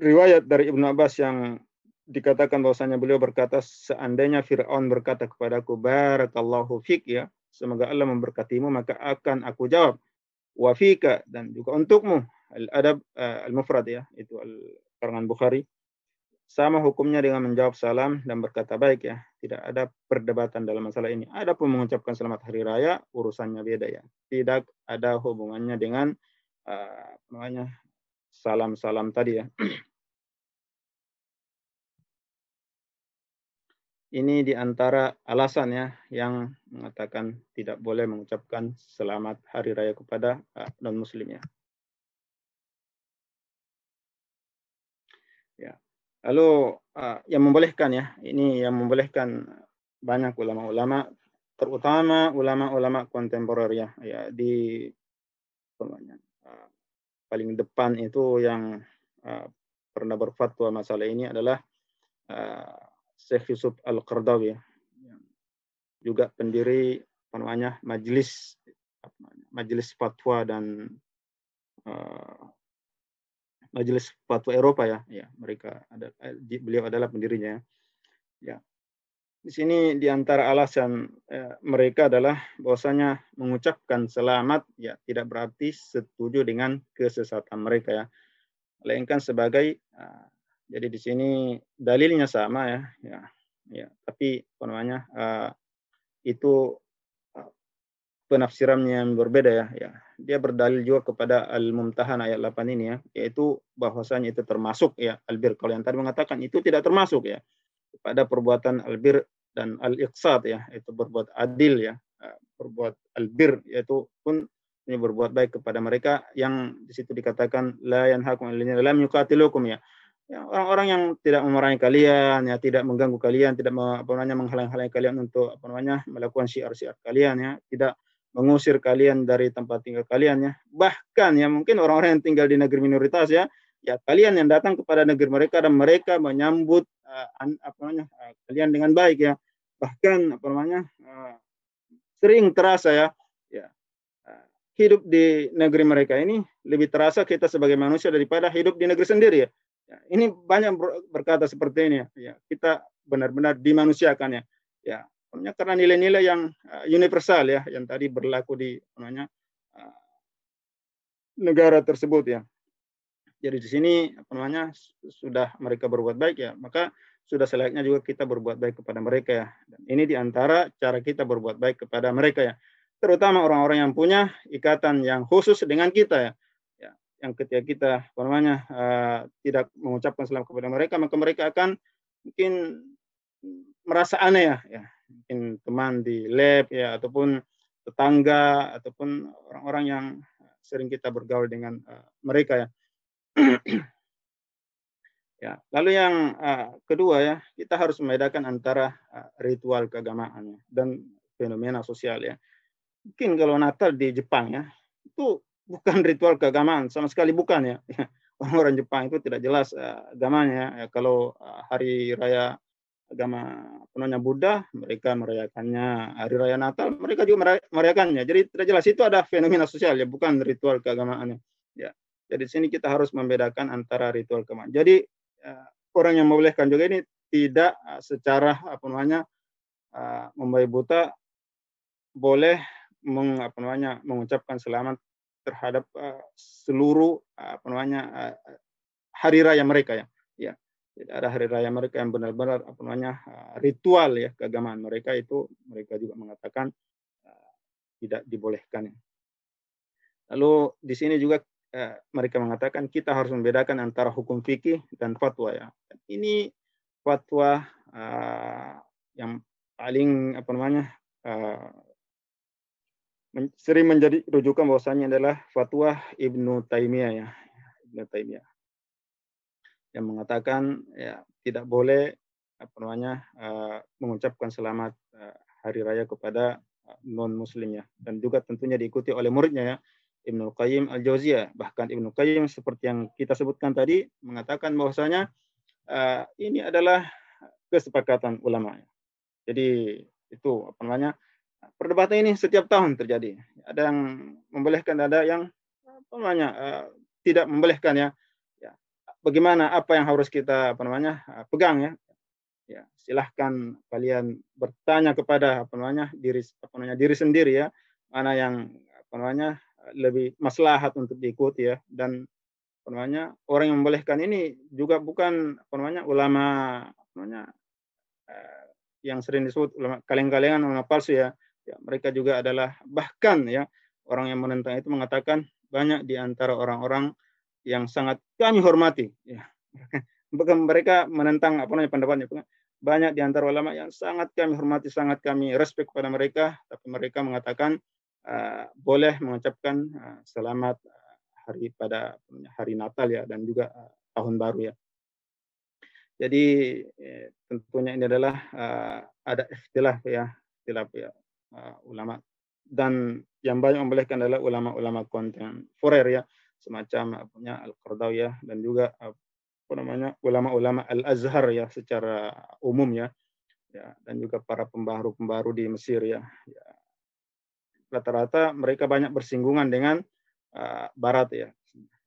riwayat dari Ibnu Abbas yang dikatakan bahwasanya beliau berkata seandainya Firaun berkata kepadaku barakallahu fik ya semoga Allah memberkatimu maka akan aku jawab wafika dan juga untukmu al adab uh, al mufrad ya itu al karangan Bukhari sama hukumnya dengan menjawab salam dan berkata baik ya. Tidak ada perdebatan dalam masalah ini. Ada pun mengucapkan selamat hari raya, urusannya beda ya. Tidak ada hubungannya dengan uh, namanya salam-salam tadi ya. Ini di antara alasan ya yang mengatakan tidak boleh mengucapkan selamat hari raya kepada uh, non-muslim ya. Ya, Lalu uh, yang membolehkan ya, ini yang membolehkan banyak ulama-ulama, terutama ulama-ulama kontemporer ya, ya di uh, paling depan itu yang pernah berfatwa masalah ini adalah Syekh Yusuf Al-Qardawi ya, juga pendiri apa namanya majelis majelis fatwa dan uh, Majelis Fatwa Eropa ya, ya mereka ada eh, beliau adalah pendirinya. Ya, di sini di antara alasan eh, mereka adalah bahwasanya mengucapkan selamat ya tidak berarti setuju dengan kesesatan mereka ya, melainkan sebagai uh, jadi di sini dalilnya sama ya, ya, ya tapi apa namanya uh, itu penafsirannya yang berbeda ya. ya. Dia berdalil juga kepada Al-Mumtahan ayat 8 ini ya, yaitu bahwasanya itu termasuk ya albir. Kalau yang tadi mengatakan itu tidak termasuk ya. Pada perbuatan albir dan al-iqsad ya itu berbuat adil ya uh, berbuat albir yaitu pun ini berbuat baik kepada mereka yang di situ dikatakan la yanhakum alladziina lam yuqatilukum ya ya, orang-orang yang tidak memarahi kalian, ya tidak mengganggu kalian, tidak apa namanya menghalang-halangi kalian untuk apa namanya melakukan syiar-syiar kalian ya, tidak mengusir kalian dari tempat tinggal kalian ya. Bahkan ya mungkin orang-orang yang tinggal di negeri minoritas ya, ya kalian yang datang kepada negeri mereka dan mereka menyambut uh, apa namanya uh, kalian dengan baik ya. Bahkan apa namanya uh, sering terasa ya, ya uh, hidup di negeri mereka ini lebih terasa kita sebagai manusia daripada hidup di negeri sendiri ya. Ya, ini banyak berkata seperti ini ya. ya kita benar-benar dimanusiakan ya. Ya, karena nilai-nilai yang uh, universal ya, yang tadi berlaku di namanya uh, negara tersebut ya. Jadi di sini apa namanya sudah mereka berbuat baik ya, maka sudah selayaknya juga kita berbuat baik kepada mereka ya. Dan ini di antara cara kita berbuat baik kepada mereka ya, terutama orang-orang yang punya ikatan yang khusus dengan kita ya yang ketika kita apa namanya uh, tidak mengucapkan salam kepada mereka maka mereka akan mungkin merasa aneh ya, ya mungkin teman di lab ya ataupun tetangga ataupun orang-orang yang sering kita bergaul dengan uh, mereka ya. ya, lalu yang uh, kedua ya, kita harus membedakan antara uh, ritual keagamaan ya, dan fenomena sosial ya. Mungkin kalau Natal di Jepang ya, itu bukan ritual keagamaan sama sekali bukan ya. Orang-orang Jepang itu tidak jelas uh, agamanya ya. kalau uh, hari raya agama penuhnya Buddha mereka merayakannya. Hari raya Natal mereka juga merayakannya. Jadi tidak jelas itu ada fenomena sosial ya bukan ritual keagamaannya. Ya jadi sini kita harus membedakan antara ritual keagamaan. Jadi uh, orang yang membolehkan juga ini tidak secara apa namanya uh, buta boleh meng, apa namanya mengucapkan selamat terhadap uh, seluruh uh, apa namanya uh, hari raya mereka ya. Ya. Jadi ada hari raya mereka yang benar-benar apa namanya uh, ritual ya keagamaan mereka itu mereka juga mengatakan uh, tidak dibolehkan. Ya. Lalu di sini juga uh, mereka mengatakan kita harus membedakan antara hukum fikih dan fatwa ya. Ini fatwa uh, yang paling apa namanya uh, sering menjadi rujukan bahwasanya adalah fatwa Ibnu Taimiyah ya. Ibnu Taimiyah. Yang mengatakan ya tidak boleh apa namanya uh, mengucapkan selamat uh, hari raya kepada uh, non muslim ya. Dan juga tentunya diikuti oleh muridnya ya Ibnu Qayyim al Jauziyah bahkan Ibnu Qayyim seperti yang kita sebutkan tadi mengatakan bahwasanya uh, ini adalah kesepakatan ulama ya. jadi itu apa namanya perdebatan ini setiap tahun terjadi. Ada yang membolehkan, ada yang apa namanya uh, tidak membolehkan ya. ya. Bagaimana apa yang harus kita apa namanya uh, pegang ya. Ya, silahkan kalian bertanya kepada apa namanya diri apa namanya diri sendiri ya mana yang apa namanya lebih maslahat untuk diikuti ya dan apa namanya orang yang membolehkan ini juga bukan apa namanya ulama apa namanya uh, yang sering disebut kaleng-kalengan ulama palsu ya Ya, mereka juga adalah bahkan ya orang yang menentang itu mengatakan banyak di antara orang-orang yang sangat kami hormati. Ya. Bahkan mereka menentang apa namanya pendapatnya. Banyak di antara ulama yang sangat kami hormati, sangat kami respect kepada mereka, tapi mereka mengatakan uh, boleh mengucapkan uh, selamat uh, hari pada hari Natal ya dan juga uh, tahun baru ya. Jadi eh, tentunya ini adalah uh, ada ikhtilaf ya, ikhtilaf ya uh, ulama. Dan yang banyak membolehkan adalah ulama-ulama kontemporer ya semacam punya al ya dan juga apa namanya ulama-ulama al-Azhar ya secara umum ya. Ya dan juga para pembaharu-pembaharu di Mesir ya, ya. rata-rata mereka banyak bersinggungan dengan uh, Barat ya.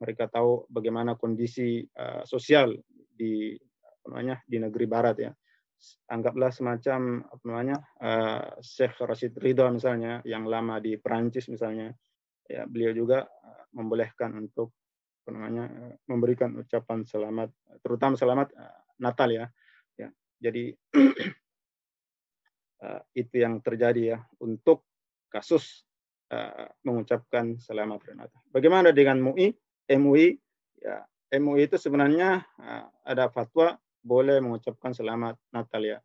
Mereka tahu bagaimana kondisi uh, sosial di apa namanya di negeri Barat ya anggaplah semacam apa namanya uh, Syekh Rashid Ridho misalnya yang lama di Perancis misalnya. Ya beliau juga uh, membolehkan untuk apa namanya uh, memberikan ucapan selamat terutama selamat uh, Natal ya. Ya jadi uh, itu yang terjadi ya untuk kasus uh, mengucapkan selamat Natal. Bagaimana dengan MUI MUI ya MUI itu sebenarnya uh, ada fatwa boleh mengucapkan selamat Natal ya.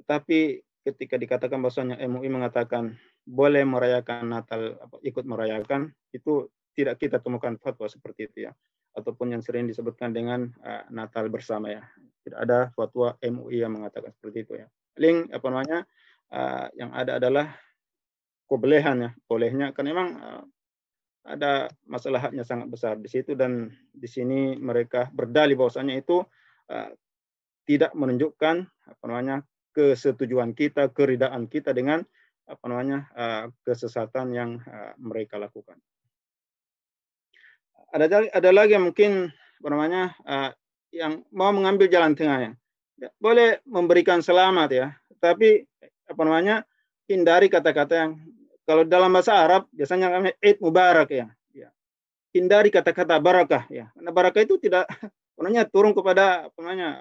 Tetapi ketika dikatakan bahwasanya MUI mengatakan boleh merayakan Natal, ikut merayakan, itu tidak kita temukan fatwa seperti itu ya. Ataupun yang sering disebutkan dengan uh, Natal bersama ya. Tidak ada fatwa MUI yang mengatakan seperti itu ya. Link apa namanya? Uh, yang ada adalah kebolehan ya, bolehnya karena memang uh, ada masalahnya sangat besar di situ dan di sini mereka berdalih bahwasanya itu uh, tidak menunjukkan apa namanya kesetujuan kita, keridaan kita dengan apa namanya uh, kesesatan yang uh, mereka lakukan. Ada ada lagi yang mungkin apa namanya uh, yang mau mengambil jalan tengah ya. ya. Boleh memberikan selamat ya, tapi apa namanya hindari kata-kata yang kalau dalam bahasa Arab biasanya kami Eid Mubarak ya. ya. Hindari kata-kata barakah ya. Karena barakah itu tidak sebenarnya turun kepada apa namanya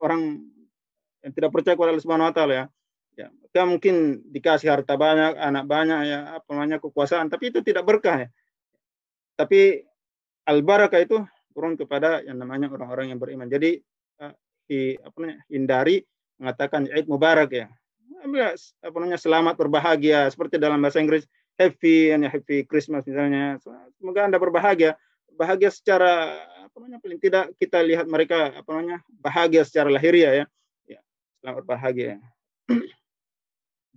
orang yang tidak percaya kepada Allah Subhanahu wa taala ya. Ya, kita mungkin dikasih harta banyak, anak banyak ya, apa namanya kekuasaan, tapi itu tidak berkah ya. Tapi al barakah itu turun kepada yang namanya orang-orang yang beriman. Jadi uh, di, apa namanya, hindari mengatakan Eid Mubarak ya apa namanya selamat berbahagia seperti dalam bahasa Inggris happy ya happy Christmas misalnya semoga anda berbahagia bahagia secara apa namanya paling tidak kita lihat mereka apa namanya bahagia secara lahiriah ya ya selamat berbahagia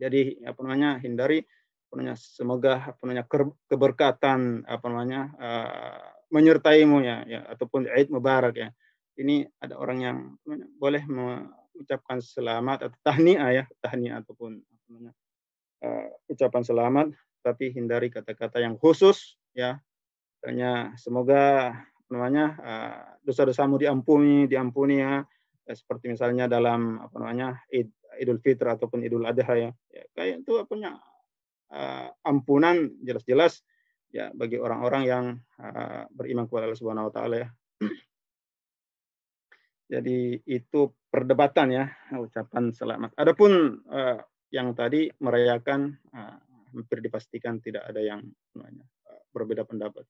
jadi apa namanya hindari apa namanya semoga apa namanya keberkatan apa namanya uh, menyertaimu ya ya ataupun Eid Mubarak ya ini ada orang yang namanya, boleh ucapkan selamat atau tahniah ya, tahniah ataupun apa namanya, uh, ucapan selamat, tapi hindari kata-kata yang khusus ya. Hanya semoga namanya uh, dosa-dosamu diampuni, diampuni ya. ya. Seperti misalnya dalam apa namanya Id, Idul Fitri ataupun Idul Adha ya. ya kayak itu punya uh, ampunan jelas-jelas ya bagi orang-orang yang uh, beriman kepada Allah Subhanahu wa taala ya. Jadi itu perdebatan ya ucapan selamat. Adapun uh, yang tadi merayakan uh, hampir dipastikan tidak ada yang uh, berbeda pendapat.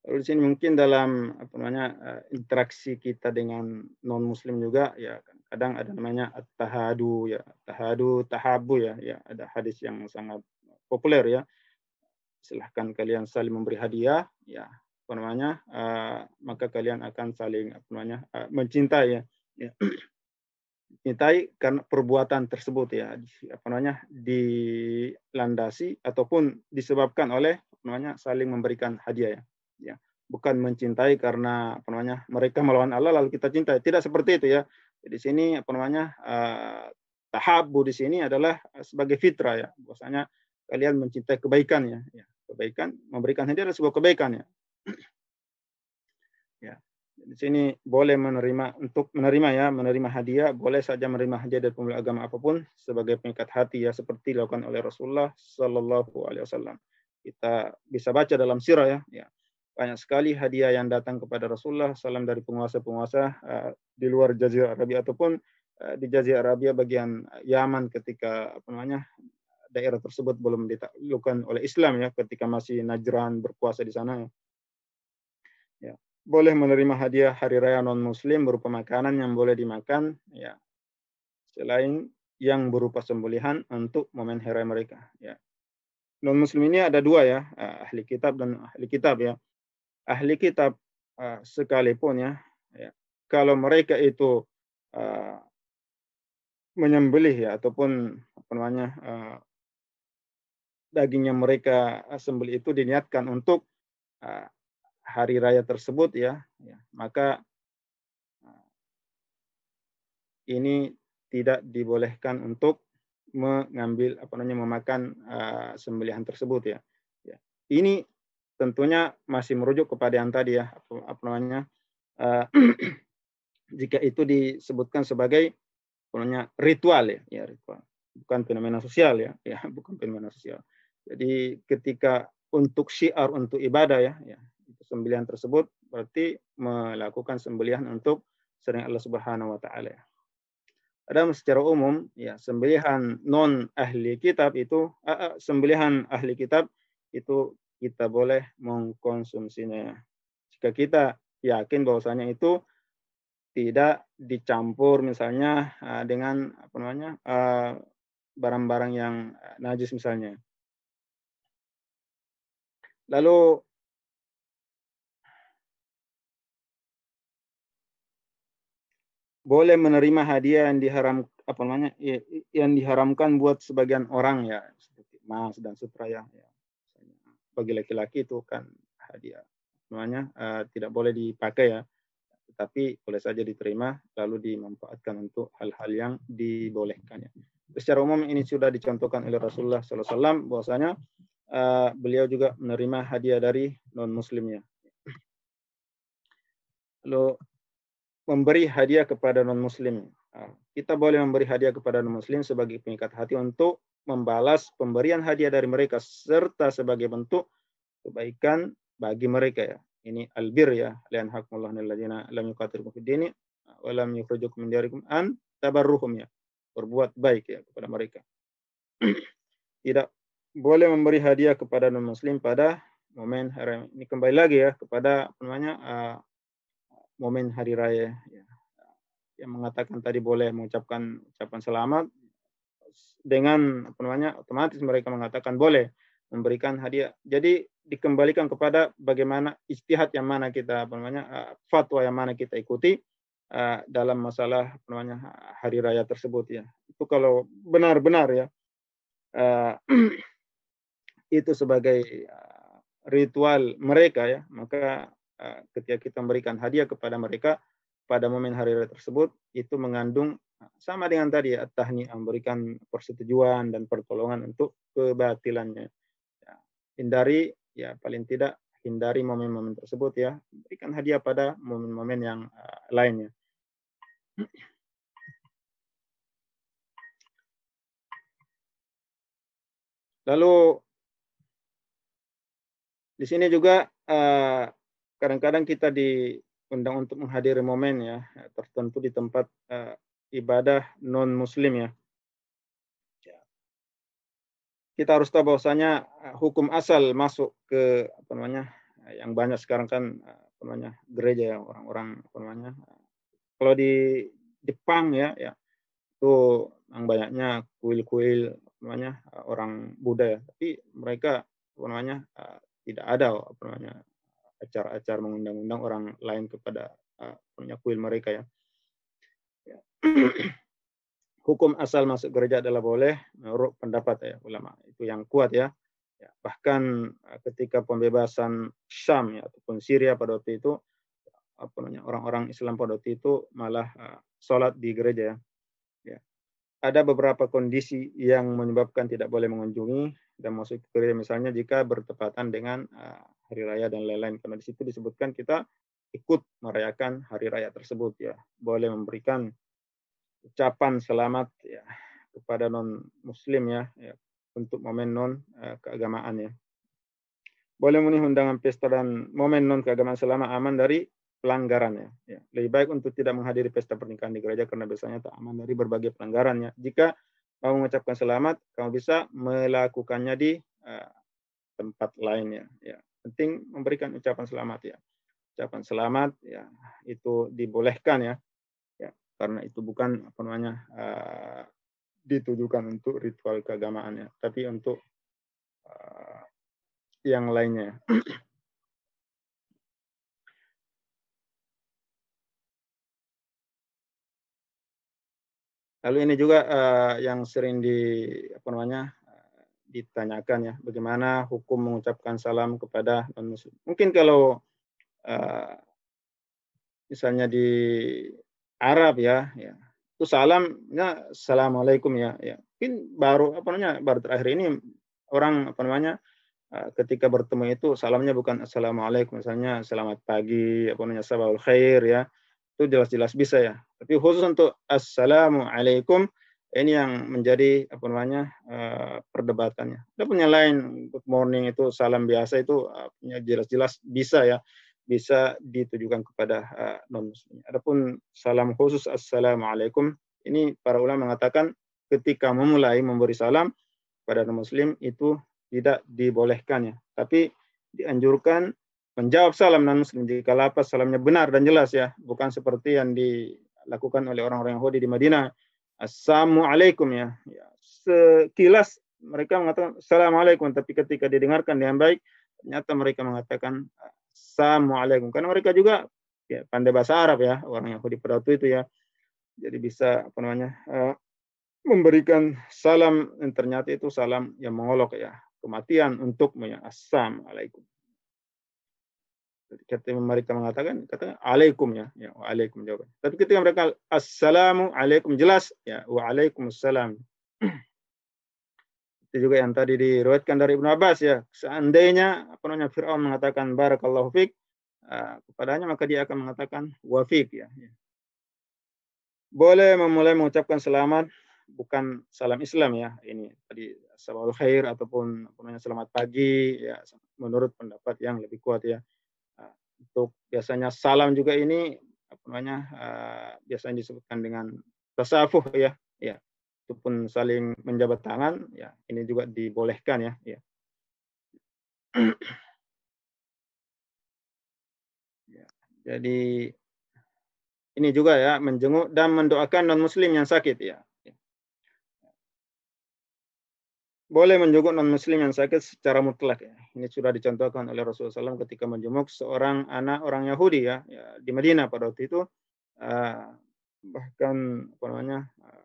Lalu di sini mungkin dalam apa namanya uh, interaksi kita dengan non muslim juga ya kadang ada namanya tahadu ya tahadu tahabu ya ya ada hadis yang sangat populer ya silahkan kalian saling memberi hadiah ya apa namanya uh, maka kalian akan saling apa namanya uh, mencintai ya, ya. cintai karena perbuatan tersebut ya apa namanya dilandasi ataupun disebabkan oleh namanya saling memberikan hadiah ya, ya. Bukan mencintai karena apa namanya mereka melawan Allah lalu kita cintai tidak seperti itu ya. Di sini apa namanya uh, tahabu di sini adalah sebagai fitrah ya. Bahwasanya kalian mencintai kebaikan ya, ya kebaikan memberikan hadiah adalah sebuah kebaikan ya. Ya di sini boleh menerima untuk menerima ya menerima hadiah boleh saja menerima hadiah dari pemuda agama apa pun sebagai pengikat hati ya seperti dilakukan oleh Rasulullah Shallallahu Alaihi Wasallam. Kita bisa baca dalam sirah ya, ya banyak sekali hadiah yang datang kepada Rasulullah Salam dari penguasa-penguasa uh, di luar Jazirah Arabia ataupun uh, di Jazirah Arabia bagian Yaman ketika apa namanya daerah tersebut belum ditaklukkan oleh Islam ya ketika masih Najran berkuasa di sana ya. Boleh menerima hadiah hari raya non muslim berupa makanan yang boleh dimakan ya. Selain yang berupa sembelihan untuk momen hari mereka ya. Non muslim ini ada dua ya eh, ahli kitab dan ahli kitab ya ahli kitab uh, sekalipun ya, ya kalau mereka itu uh, menyembelih ya ataupun apa namanya uh, daging yang mereka sembelih itu diniatkan untuk uh, hari raya tersebut ya, ya maka nah, ini tidak dibolehkan untuk mengambil apa namanya memakan uh, sembelihan tersebut ya. ya. Ini tentunya masih merujuk kepada yang tadi ya apa, apa namanya uh, jika itu disebutkan sebagai namanya ritual ya, ya ritual bukan fenomena sosial ya, ya bukan fenomena sosial. Jadi ketika untuk syiar untuk ibadah ya, ya sembelihan tersebut berarti melakukan sembelihan untuk sering Allah Subhanahu wa taala. Ada secara umum ya sembelihan non ahli kitab itu uh, sembelihan ahli kitab itu kita boleh mengkonsumsinya. Jika kita yakin bahwasanya itu tidak dicampur misalnya uh, dengan apa namanya barang-barang uh, yang najis misalnya. Lalu boleh menerima hadiah yang diharam apa namanya yang diharamkan buat sebagian orang ya seperti emas dan sutra ya, ya. Bagi laki-laki itu kan hadiah namanya uh, tidak boleh dipakai ya tetapi boleh saja diterima lalu dimanfaatkan untuk hal-hal yang dibolehkan ya. Secara umum ini sudah dicontohkan oleh Rasulullah SAW bahwasanya uh, beliau juga menerima hadiah dari non muslimnya. Lalu memberi hadiah kepada non muslim. Ah, kita boleh memberi hadiah kepada muslim sebagai pengikat hati untuk membalas pemberian hadiah dari mereka serta sebagai bentuk kebaikan bagi mereka ya. Ini albir ya, lian hakmullah alladziina lam yuqatilukum fid wa lam yukhrijukum min diyarikum an tabarruhum ya. Berbuat baik ya kepada mereka. Tidak boleh memberi hadiah kepada non muslim pada momen hari ini kembali lagi ya kepada namanya uh, momen hari raya ya. Yang mengatakan tadi boleh mengucapkan ucapan selamat dengan apa namanya otomatis mereka mengatakan boleh memberikan hadiah. Jadi dikembalikan kepada bagaimana istihad yang mana kita apa namanya uh, fatwa yang mana kita ikuti uh, dalam masalah apa namanya hari raya tersebut ya. Itu kalau benar-benar ya uh, itu sebagai ritual mereka ya, maka Eh, ketika kita memberikan hadiah kepada mereka pada momen hari raya tersebut itu mengandung eh, sama dengan tadi ya tahni memberikan persetujuan dan pertolongan untuk kebatilannya. Ya, hindari ya paling tidak hindari momen-momen tersebut ya berikan hadiah pada momen-momen yang uh, lainnya. Lalu di sini juga uh, kadang-kadang kita diundang untuk menghadiri momen ya tertentu di tempat uh, ibadah non muslim ya. ya. Kita harus tahu bahwasanya uh, hukum asal masuk ke apa namanya yang banyak sekarang kan apa namanya gereja ya orang-orang apa namanya kalau di Jepang ya ya itu yang banyaknya kuil-kuil namanya orang Buddha ya tapi mereka apa namanya tidak ada apa namanya acara-acara mengundang-undang orang lain kepada uh, punya kuil mereka ya. ya. Hukum asal masuk gereja adalah boleh menurut pendapat ya ulama itu yang kuat ya. ya bahkan uh, ketika pembebasan Syam ya ataupun Syria pada waktu itu apa orang-orang Islam pada waktu itu malah uh, sholat di gereja ya. ya. Ada beberapa kondisi yang menyebabkan tidak boleh mengunjungi dan masuk gereja misalnya jika bertepatan dengan uh, hari raya dan lain-lain karena di situ disebutkan kita ikut merayakan hari raya tersebut ya boleh memberikan ucapan selamat ya kepada non muslim ya, ya untuk momen non uh, keagamaan ya boleh memenuhi undangan pesta dan momen non keagamaan selama aman dari pelanggaran ya. ya. Lebih baik untuk tidak menghadiri pesta pernikahan di gereja karena biasanya tak aman dari berbagai pelanggaran ya. Jika mau mengucapkan selamat, kamu bisa melakukannya di uh, tempat lain ya. ya penting memberikan ucapan selamat ya. Ucapan selamat ya itu dibolehkan ya. Ya, karena itu bukan apa namanya uh, ditujukan untuk ritual keagamaan ya, tapi untuk uh, yang lainnya. Lalu ini juga uh, yang sering di apa namanya ditanyakan ya bagaimana hukum mengucapkan salam kepada non muslim. Mungkin kalau uh, misalnya di Arab ya, ya itu salamnya assalamualaikum ya, ya. Mungkin baru apa namanya baru terakhir ini orang apa namanya ketika bertemu itu salamnya bukan assalamualaikum misalnya selamat pagi apa namanya sabahul khair ya itu jelas-jelas bisa ya. Tapi khusus untuk assalamualaikum ini yang menjadi apa namanya uh, perdebatannya. Ada punya lain good morning itu salam biasa itu uh, jelas-jelas bisa ya bisa ditujukan kepada uh, non muslim. Adapun salam khusus assalamualaikum ini para ulama mengatakan ketika memulai memberi salam pada non muslim itu tidak dibolehkan ya, tapi dianjurkan menjawab salam non muslim jika lapas salamnya benar dan jelas ya, bukan seperti yang dilakukan oleh orang-orang Yahudi di Madinah. Assalamualaikum ya. ya. Sekilas mereka mengatakan Assalamualaikum, tapi ketika didengarkan dengan baik, ternyata mereka mengatakan Assalamualaikum. Karena mereka juga ya, pandai bahasa Arab ya, orang Yahudi pada waktu itu ya. Jadi bisa apa namanya uh, memberikan salam yang ternyata itu salam yang mengolok ya, kematian untukmu ya. Assalamualaikum ketika mereka mengatakan kata alaikum ya ya alaikum jawaban tapi ketika mereka assalamu alaikum jelas ya waalaikumsalam itu juga yang tadi diriwayatkan dari Ibnu Abbas ya. Seandainya apa namanya Firaun mengatakan barakallahu fik uh, kepadanya maka dia akan mengatakan wafik ya, ya. Boleh memulai mengucapkan selamat bukan salam Islam ya. Ini tadi sabahul khair ataupun apa namanya selamat pagi ya menurut pendapat yang lebih kuat ya untuk biasanya salam juga ini apa namanya uh, biasanya disebutkan dengan tasafuh ya. Ya itu pun saling menjabat tangan ya ini juga dibolehkan ya ya, ya jadi ini juga ya menjenguk dan mendoakan non muslim yang sakit ya boleh menjenguk non muslim yang sakit secara mutlak ya. Ini sudah dicontohkan oleh Rasulullah SAW ketika menjenguk seorang anak orang Yahudi ya, ya di Madinah pada waktu itu uh, bahkan apa namanya uh,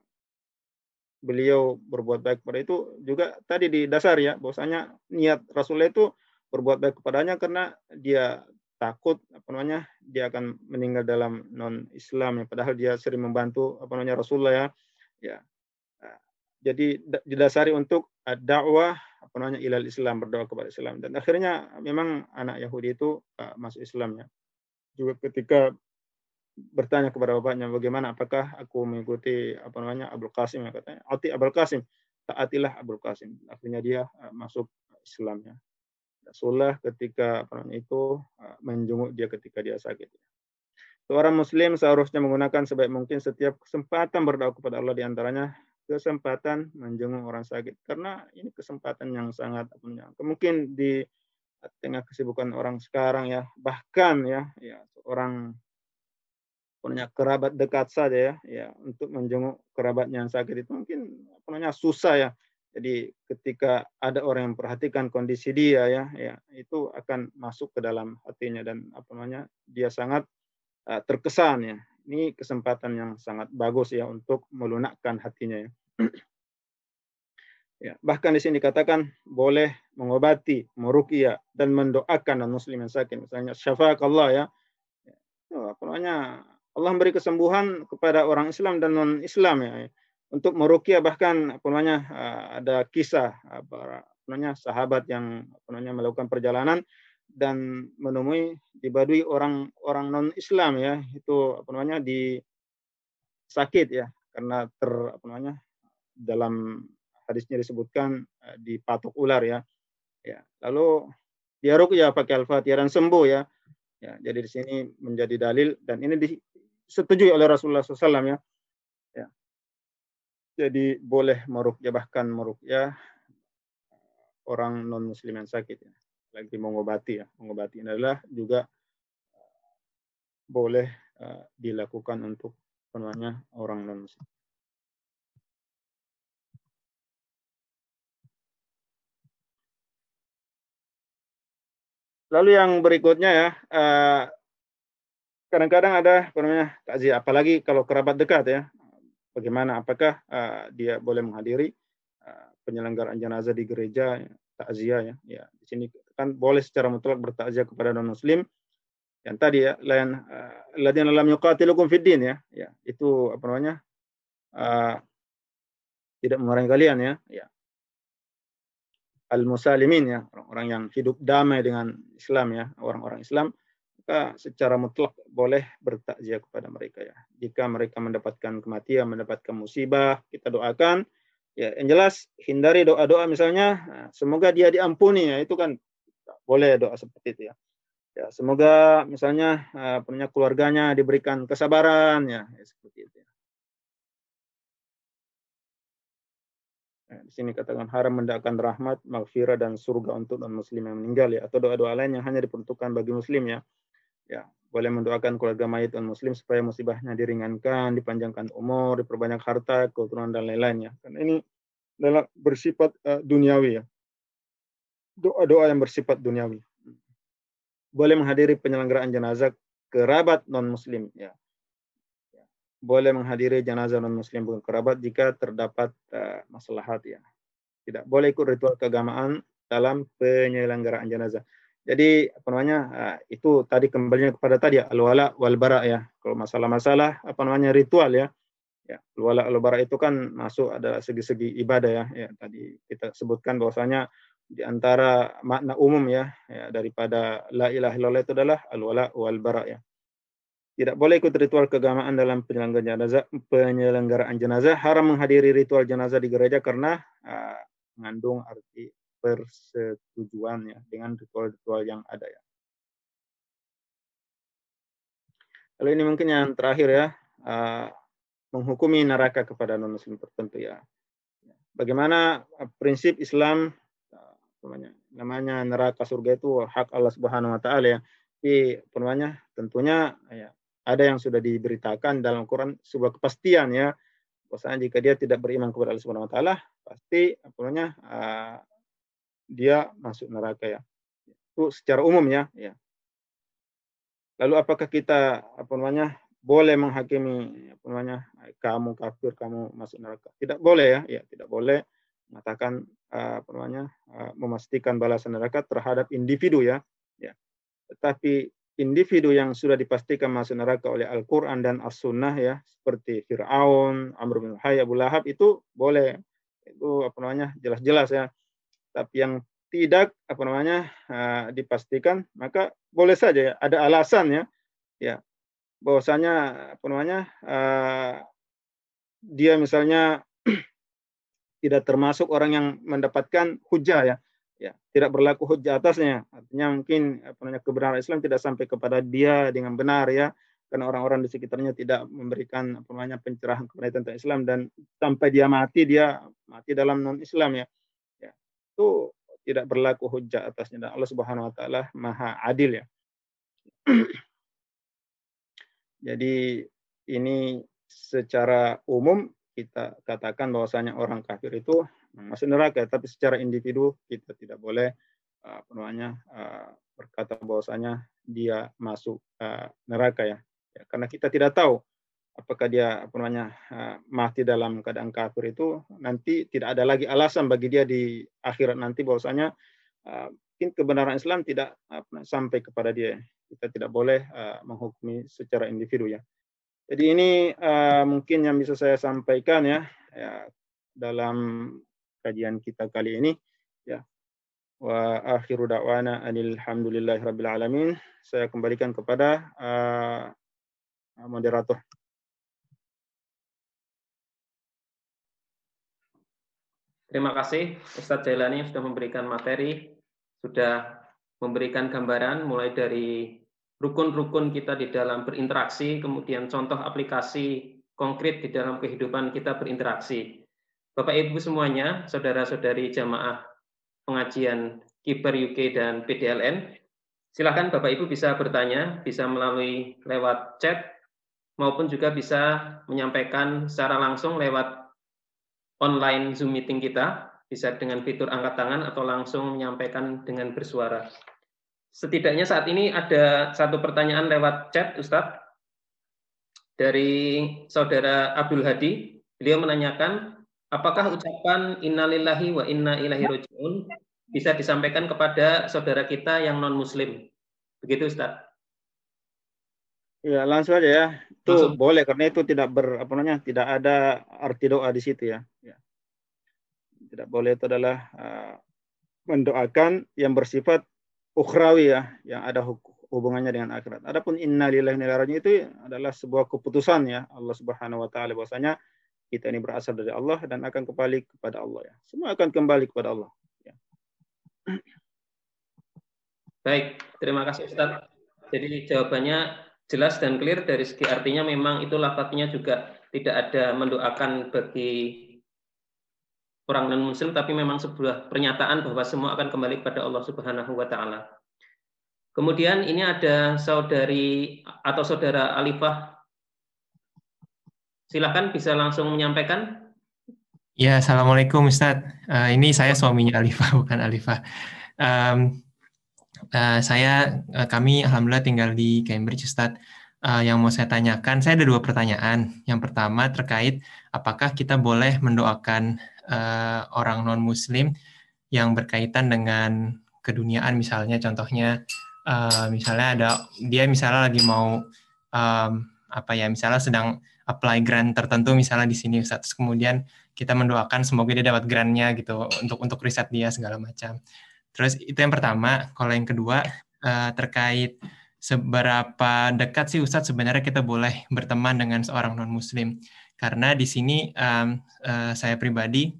beliau berbuat baik pada itu juga tadi di dasar ya bahwasanya niat Rasulullah itu berbuat baik kepadanya karena dia takut apa namanya dia akan meninggal dalam non Islam ya padahal dia sering membantu apa namanya Rasulullah ya ya jadi didasari untuk dakwah apa namanya ilal Islam berdoa kepada Islam. Dan akhirnya memang anak Yahudi itu uh, masuk Islam ya. Juga ketika bertanya kepada bapaknya bagaimana? Apakah aku mengikuti apa namanya Abdul Qasim? Ya katanya ati Abdul Qasim. Taatilah Abdul Qasim. Akhirnya dia uh, masuk Islam ya. Rasulullah ketika apa namanya itu menjenguk dia ketika dia sakit seorang muslim seharusnya menggunakan sebaik mungkin setiap kesempatan berdoa kepada Allah di antaranya kesempatan menjenguk orang sakit. Karena ini kesempatan yang sangat mungkin di tengah kesibukan orang sekarang ya bahkan ya ya seorang punya kerabat dekat saja ya ya untuk menjenguk kerabatnya yang sakit itu mungkin punya susah ya. Jadi ketika ada orang yang perhatikan kondisi dia ya ya itu akan masuk ke dalam hatinya dan apa namanya dia sangat uh, terkesan ya ini kesempatan yang sangat bagus ya untuk melunakkan hatinya ya. ya bahkan di sini dikatakan boleh mengobati, meruqyah dan mendoakan non muslim yang sakit. Misalnya syafaat Allah ya. ya namanya? Allah memberi kesembuhan kepada orang Islam dan non Islam ya. Untuk meruqyah bahkan namanya eh, ada kisah apa namanya sahabat yang namanya melakukan perjalanan dan menemui di Baduy orang-orang non Islam ya. Itu apa namanya di sakit ya. Karena ter apa namanya dalam hadisnya disebutkan uh, dipatok ular ya. Ya lalu dia ya pakai al-fatihah dan sembuh ya. Ya jadi di sini menjadi dalil dan ini disetujui oleh Rasulullah SAW ya. Ya. Jadi boleh ya bahkan ya orang non muslim yang sakit ya lagi mengobati ya. Mengobati adalah juga boleh uh, dilakukan untuk namanya orang non muslim. Lalu yang berikutnya ya, kadang kadang-kadang ada namanya takziah, apalagi kalau kerabat dekat ya. Bagaimana? Apakah dia boleh menghadiri penyelenggaraan jenazah di gereja takziah ya? Ya, di sini kan boleh secara mutlak bertakziah kepada non muslim yang tadi ya lain uh, ladina lam yuqatilukum fid din ya. Ya itu apa namanya? Uh, tidak memerangi kalian ya. Ya. Al musalimin ya orang-orang yang hidup damai dengan Islam ya orang-orang Islam maka secara mutlak boleh bertakziah kepada mereka ya. Jika mereka mendapatkan kematian mendapatkan musibah kita doakan. Ya yang jelas hindari doa-doa misalnya nah, semoga dia diampuni ya. Itu kan boleh doa seperti itu ya. Ya, semoga misalnya uh, punya keluarganya diberikan kesabaran ya, ya seperti itu ya. Ya, di sini katakan haram mendoakan rahmat, maghfirah dan surga untuk non muslim yang meninggal ya atau doa-doa lain yang hanya diperuntukkan bagi muslim ya. Ya, boleh mendoakan keluarga mayit non muslim supaya musibahnya diringankan, dipanjangkan umur, diperbanyak harta, keturunan dan lain-lain ya. Karena ini adalah bersifat uh, duniawi ya. Doa-doa yang bersifat duniawi. Boleh menghadiri penyelenggaraan jenazah kerabat non muslim ya boleh menghadiri jenazah non muslim bukan kerabat jika terdapat uh, maslahat ya. Tidak boleh ikut ritual keagamaan dalam penyelenggaraan jenazah. Jadi apa namanya uh, itu tadi kembalinya kepada tadi ya al-wala wal bara ya. Kalau masalah-masalah apa namanya ritual ya. Ya, al-wala al bara itu kan masuk ada segi-segi ibadah ya. Ya tadi kita sebutkan bahwasanya di antara makna umum ya, ya daripada la ilaha illallah itu adalah al-wala wal bara ya tidak boleh ikut ritual keagamaan dalam penyelenggaraan jenazah, penyelenggaraan jenazah. Haram menghadiri ritual jenazah di gereja karena uh, mengandung arti persetujuan ya dengan ritual-ritual yang ada ya. Lalu ini mungkin yang terakhir ya, uh, menghukumi neraka kepada non muslim tertentu ya. Bagaimana prinsip Islam namanya. Namanya neraka surga itu hak Allah Subhanahu wa taala ya. Tapi namanya tentunya ya ada yang sudah diberitakan dalam Quran sebuah kepastian ya. Bahwasanya jika dia tidak beriman kepada Allah Subhanahu wa taala pasti namanya uh, dia masuk neraka ya. Itu secara umum ya ya. Lalu apakah kita apa namanya boleh menghakimi apa namanya kamu kafir kamu masuk neraka? Tidak boleh ya ya tidak boleh mengatakan apa namanya uh, memastikan balasan neraka terhadap individu ya. Ya. Tetapi individu yang sudah dipastikan masuk neraka oleh Al-Quran dan As-Sunnah ya seperti Fir'aun, Amr bin Hayy, Abu Lahab itu boleh. Itu apa namanya jelas-jelas ya. Tapi yang tidak apa namanya uh, dipastikan maka boleh saja ya ada alasan ya. Ya. Bahwasanya apa namanya dia misalnya tidak termasuk orang yang mendapatkan hujah ya. Ya tidak berlaku hujah atasnya. Artinya mungkin apa namanya kebenaran Islam tidak sampai kepada dia dengan benar ya. Karena orang-orang di sekitarnya tidak memberikan apa namanya pencerahan kepada tentang Islam dan sampai dia mati dia mati dalam non Islam ya. Ya itu tidak berlaku hujah atasnya. Dan Allah Subhanahu wa taala Maha adil ya. Jadi ini secara umum kita katakan bahwasanya orang kafir itu masuk neraka tapi secara individu kita tidak boleh uh, apa namanya uh, berkata bahwasanya dia masuk uh, neraka ya. ya karena kita tidak tahu apakah dia apa namanya mati dalam keadaan kafir itu nanti tidak ada lagi alasan bagi dia di akhirat nanti bahwasanya mungkin kebenaran Islam tidak sampai kepada dia kita tidak boleh menghukumi secara individu ya jadi ini uh, mungkin yang bisa saya sampaikan ya, ya dalam kajian kita kali ini ya. Wa akhiru da'wana alhamdulillahi rabbil alamin. Saya kembalikan kepada uh, moderator. Terima kasih Ustadz Jailani sudah memberikan materi, sudah memberikan gambaran mulai dari rukun-rukun kita di dalam berinteraksi, kemudian contoh aplikasi konkret di dalam kehidupan kita berinteraksi. Bapak Ibu semuanya, saudara-saudari jamaah pengajian Kiper UK dan PDLN, silakan Bapak Ibu bisa bertanya, bisa melalui lewat chat, maupun juga bisa menyampaikan secara langsung lewat online Zoom meeting kita, bisa dengan fitur angkat tangan atau langsung menyampaikan dengan bersuara. Setidaknya saat ini ada satu pertanyaan lewat chat, Ustadz, dari saudara Abdul Hadi. Beliau menanyakan, apakah ucapan innalillahi wa inna ilaihi rajiun bisa disampaikan kepada saudara kita yang non muslim begitu Ustaz Ya langsung aja ya. Itu langsung. boleh karena itu tidak ber apa namanya tidak ada arti doa di situ ya. ya. Tidak boleh itu adalah uh, mendoakan yang bersifat ukhrawi ya, yang ada hubungannya dengan akhirat. Adapun innalillahi wa inna itu adalah sebuah keputusan ya Allah Subhanahu wa taala bahwasanya kita ini berasal dari Allah dan akan kembali kepada Allah ya. Semua akan kembali kepada Allah. Ya. Baik, terima kasih Ustaz. Jadi jawabannya jelas dan clear dari segi artinya memang itu lafadznya juga tidak ada mendoakan bagi orang non muslim tapi memang sebuah pernyataan bahwa semua akan kembali kepada Allah Subhanahu wa taala. Kemudian ini ada saudari atau saudara Alifah. Silakan bisa langsung menyampaikan. Ya, assalamualaikum Ustaz. Uh, ini saya suaminya Alifah, bukan Alifah. Um, uh, saya, uh, kami alhamdulillah tinggal di Cambridge, Ustaz. Uh, yang mau saya tanyakan, saya ada dua pertanyaan. Yang pertama terkait apakah kita boleh mendoakan uh, orang non Muslim yang berkaitan dengan keduniaan, misalnya contohnya, uh, misalnya ada dia misalnya lagi mau um, apa ya, misalnya sedang apply grant tertentu misalnya di sini Ustaz. kemudian kita mendoakan semoga dia dapat grantnya gitu untuk untuk riset dia segala macam. Terus itu yang pertama. Kalau yang kedua uh, terkait seberapa dekat sih Ustadz sebenarnya kita boleh berteman dengan seorang non Muslim? Karena di sini um, uh, saya pribadi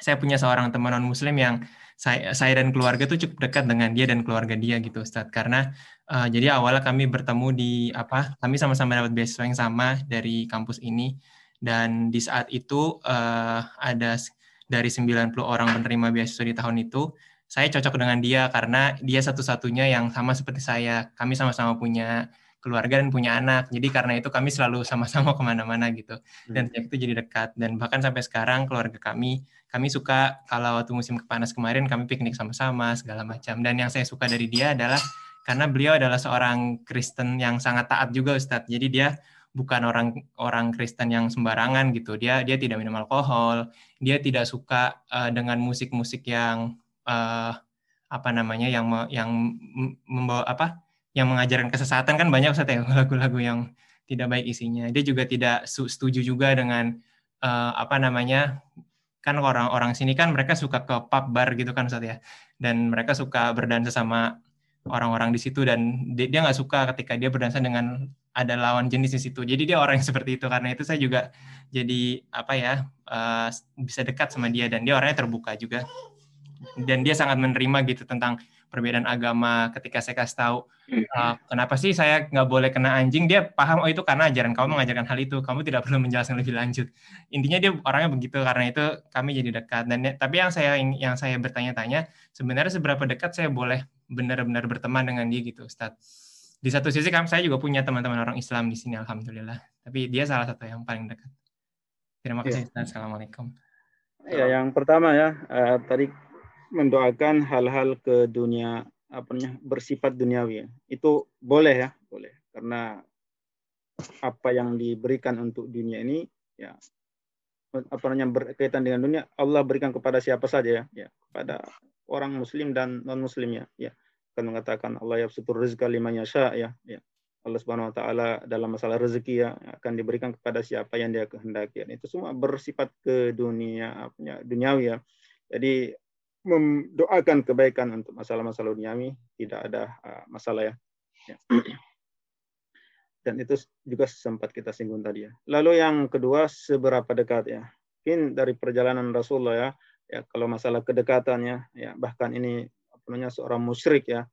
saya punya seorang teman non Muslim yang saya, saya dan keluarga tuh cukup dekat dengan dia dan keluarga dia gitu Ustadz. Karena uh, jadi awalnya kami bertemu di apa? Kami sama-sama dapat beasiswa yang sama dari kampus ini dan di saat itu uh, ada dari 90 orang penerima beasiswa di tahun itu saya cocok dengan dia karena dia satu-satunya yang sama seperti saya. Kami sama-sama punya keluarga dan punya anak. Jadi karena itu kami selalu sama-sama ke mana-mana gitu. Dan hmm. itu jadi dekat. Dan bahkan sampai sekarang keluarga kami kami suka kalau waktu musim panas kemarin kami piknik sama-sama segala macam. Dan yang saya suka dari dia adalah karena beliau adalah seorang Kristen yang sangat taat juga Ustadz. Jadi dia bukan orang orang Kristen yang sembarangan gitu. Dia dia tidak minum alkohol, dia tidak suka uh, dengan musik-musik yang uh, apa namanya yang yang membawa apa yang mengajarkan kesesatan kan banyak Ustaz ya lagu-lagu yang tidak baik isinya. Dia juga tidak setuju juga dengan uh, apa namanya kan orang-orang sini kan mereka suka ke pub bar gitu kan Ustaz ya. Dan mereka suka berdansa sama orang-orang di situ dan dia nggak suka ketika dia berdansa dengan ada lawan jenis di situ. Jadi dia orang yang seperti itu karena itu saya juga jadi apa ya uh, bisa dekat sama dia dan dia orangnya terbuka juga dan dia sangat menerima gitu tentang perbedaan agama ketika saya kasih tahu uh, kenapa sih saya nggak boleh kena anjing? Dia paham oh itu karena ajaran kamu mengajarkan hal itu. Kamu tidak perlu menjelaskan lebih lanjut. Intinya dia orangnya begitu karena itu kami jadi dekat. Dan tapi yang saya yang saya bertanya-tanya sebenarnya seberapa dekat saya boleh benar-benar berteman dengan dia gitu Ustaz di satu sisi kan saya juga punya teman-teman orang Islam di sini alhamdulillah. Tapi dia salah satu yang paling dekat. Terima kasih ya. Ustaz assalamualaikum. Ya yang pertama ya uh, tadi mendoakan hal-hal ke dunia apa namanya bersifat duniawi ya. Itu boleh ya, boleh. Karena apa yang diberikan untuk dunia ini ya apa namanya berkaitan dengan dunia Allah berikan kepada siapa saja ya, ya kepada orang muslim dan non muslim ya, ya. Akan mengatakan Allah yabsutur rizqa liman yasha ya, ya. Allah Subhanahu wa taala dalam masalah rezeki ya akan diberikan kepada siapa yang dia kehendaki. Dan itu semua bersifat ke dunia apa duniawi ya. Jadi mendoakan kebaikan untuk masalah-masalah duniawi tidak ada uh, masalah ya. ya. Dan itu juga sempat kita singgung tadi ya. Lalu yang kedua seberapa dekat ya? Mungkin dari perjalanan Rasulullah ya, ya kalau masalah kedekatannya ya bahkan ini apa namanya seorang musyrik ya.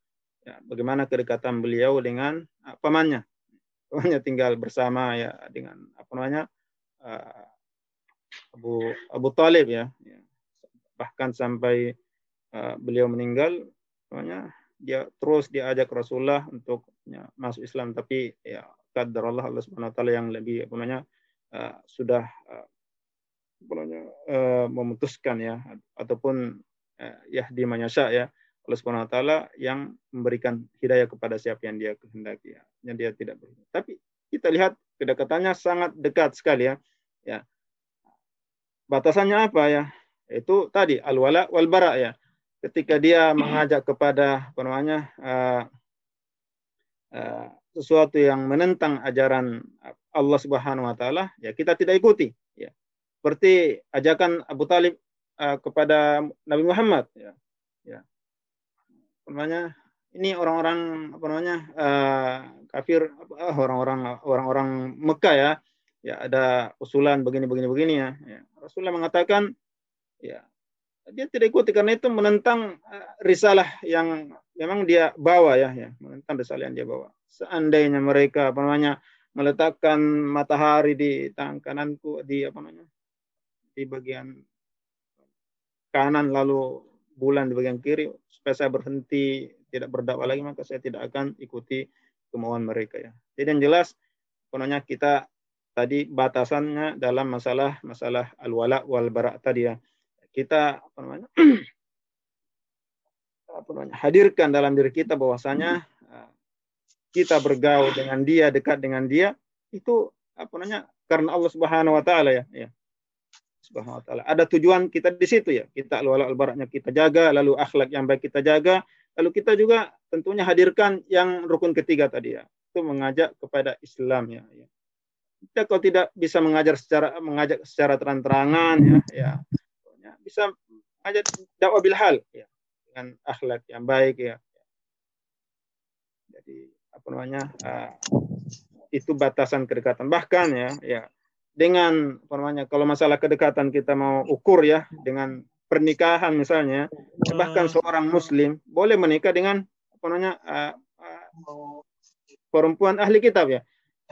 Ya, bagaimana kedekatan beliau dengan uh, pamannya? Pamannya tinggal bersama ya dengan apa namanya? Uh, Abu Abu Talib ya. ya bahkan sampai uh, beliau meninggal namanya dia terus diajak Rasulullah untuk ya, masuk Islam tapi ya kadar Allah Subhanahu wa taala yang lebih apa namanya uh, sudah uh, uh, memutuskan ya ataupun uh, yahdi manyasya ya Allah Subhanahu wa taala yang memberikan hidayah kepada siapa yang dia kehendaki ya. Yang dia tidak berhidayah. Tapi kita lihat kedekatannya sangat dekat sekali ya. Ya. Batasannya apa ya? Itu tadi al-wala wal bara ya. Ketika dia mengajak kepada apa namanya uh, uh, sesuatu yang menentang ajaran Allah Subhanahu wa taala, ya kita tidak ikuti ya. Seperti ajakan Abu Talib uh, kepada Nabi Muhammad ya. Ya. Apa namanya? Ini orang-orang apa namanya? Uh, kafir orang-orang orang-orang Mekah ya. Ya ada usulan begini begini begini ya. ya. Rasulullah mengatakan ya dia tidak ikuti karena itu menentang uh, risalah yang memang dia bawa ya, ya menentang risalah yang dia bawa. Seandainya mereka apa namanya meletakkan matahari di tangan kananku di apa namanya di bagian kanan lalu bulan di bagian kiri supaya saya berhenti tidak berdakwah lagi maka saya tidak akan ikuti kemauan mereka ya. Jadi yang jelas pokoknya kita tadi batasannya dalam masalah masalah al-wala wal bara tadi ya. Kita apa namanya? apa namanya? hadirkan dalam diri kita bahwasanya eh, kita bergaul dengan dia, dekat dengan dia itu apa namanya? karena Allah Subhanahu wa taala ya, ya. Subhanahu wa taala. Ada tujuan kita di situ ya. Kita al-wala al-baraknya kita jaga, lalu akhlak yang baik kita jaga, lalu kita juga tentunya hadirkan yang rukun ketiga tadi ya. Itu mengajak kepada Islam ya. ya kita kalau tidak bisa mengajar secara mengajak secara terang-terangan ya, ya bisa mengajak dakwah bil hal ya dengan akhlak yang baik ya. Jadi apa namanya uh, itu batasan kedekatan bahkan ya ya dengan apa namanya kalau masalah kedekatan kita mau ukur ya dengan pernikahan misalnya bahkan seorang muslim boleh menikah dengan apa namanya uh, uh, perempuan ahli kitab ya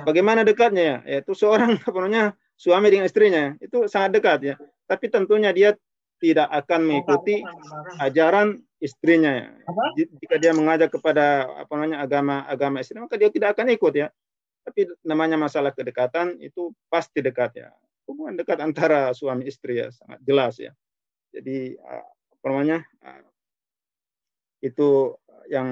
Bagaimana dekatnya ya? Yaitu seorang apa namanya suami dengan istrinya itu sangat dekat ya. Tapi tentunya dia tidak akan mengikuti ajaran istrinya ya. Jika dia mengajak kepada apa namanya agama agama istri maka dia tidak akan ikut ya. Tapi namanya masalah kedekatan itu pasti dekat ya. Hubungan dekat antara suami istri ya sangat jelas ya. Jadi apa namanya itu yang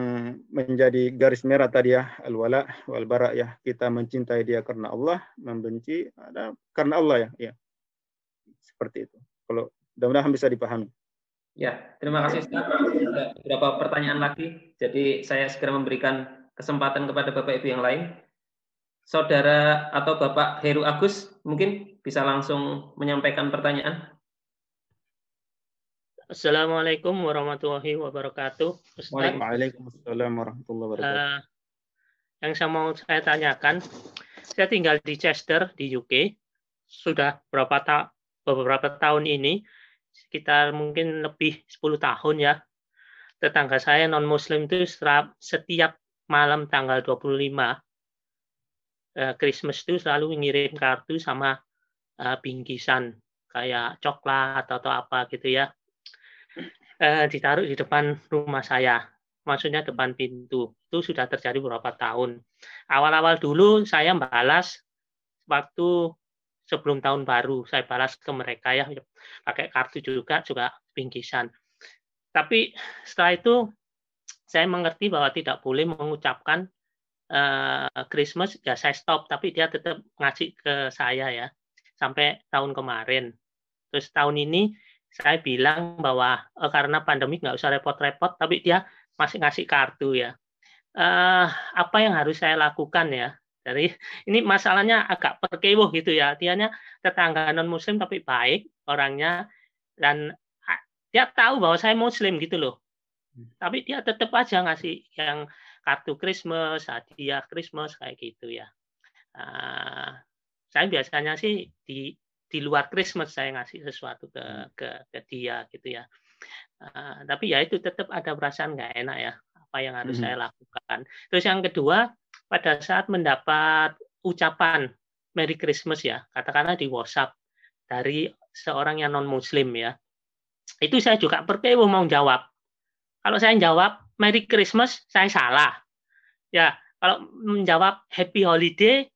menjadi garis merah tadi ya al-wala wal bara ya kita mencintai dia karena Allah membenci ada karena Allah ya ya seperti itu kalau mudah-mudahan bisa dipahami ya terima kasih Ustaz ada beberapa pertanyaan lagi jadi saya segera memberikan kesempatan kepada Bapak Ibu yang lain Saudara atau Bapak Heru Agus mungkin bisa langsung menyampaikan pertanyaan Assalamualaikum warahmatullahi wabarakatuh. Ustaz. Waalaikumsalam warahmatullahi wabarakatuh. Uh, yang saya mau saya tanyakan, saya tinggal di Chester di UK sudah berapa ta beberapa tahun ini, sekitar mungkin lebih 10 tahun ya. Tetangga saya non Muslim itu setiap malam tanggal 25 uh, Christmas itu selalu ngirim kartu sama uh, bingkisan kayak coklat atau, atau apa gitu ya eh, ditaruh di depan rumah saya, maksudnya depan pintu. Itu sudah terjadi beberapa tahun. Awal-awal dulu saya balas waktu sebelum tahun baru, saya balas ke mereka ya, pakai kartu juga, juga bingkisan. Tapi setelah itu saya mengerti bahwa tidak boleh mengucapkan uh, Christmas, ya saya stop, tapi dia tetap ngasih ke saya ya, sampai tahun kemarin. Terus tahun ini saya bilang bahwa uh, karena pandemi nggak usah repot-repot, tapi dia masih ngasih kartu ya. Uh, apa yang harus saya lakukan ya? Dari ini masalahnya agak perkewuh gitu ya. Dianya tetangga non Muslim tapi baik orangnya dan dia tahu bahwa saya Muslim gitu loh. Hmm. Tapi dia tetap aja ngasih yang kartu Christmas, hadiah Christmas kayak gitu ya. Uh, saya biasanya sih di di luar Christmas saya ngasih sesuatu ke hmm. ke, ke dia gitu ya. Uh, tapi ya itu tetap ada perasaan nggak enak ya apa yang harus hmm. saya lakukan. Terus yang kedua pada saat mendapat ucapan Merry Christmas ya katakanlah di WhatsApp dari seorang yang non Muslim ya itu saya juga perkewo mau jawab. Kalau saya jawab Merry Christmas saya salah. Ya kalau menjawab Happy Holiday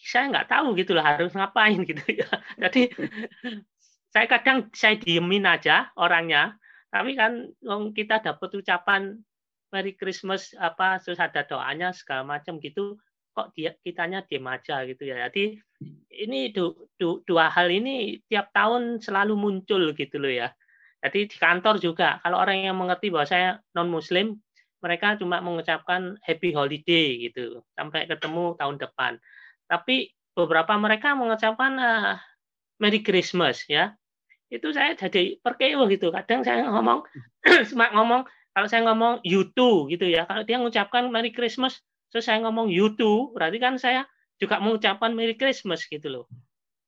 saya nggak tahu gitu loh harus ngapain gitu ya. Jadi saya kadang saya diemin aja orangnya, tapi kan kita dapat ucapan Merry Christmas apa terus ada doanya segala macam gitu kok dia kitanya diem aja gitu ya. Jadi ini du, du, dua hal ini tiap tahun selalu muncul gitu loh ya. Jadi di kantor juga kalau orang yang mengerti bahwa saya non muslim mereka cuma mengucapkan happy holiday gitu sampai ketemu tahun depan. Tapi beberapa mereka mengucapkan uh, Merry Christmas ya. Itu saya jadi perkewo gitu. Kadang saya ngomong semak ngomong kalau saya ngomong you too gitu ya. Kalau dia mengucapkan Merry Christmas terus saya ngomong you too, berarti kan saya juga mengucapkan Merry Christmas gitu loh.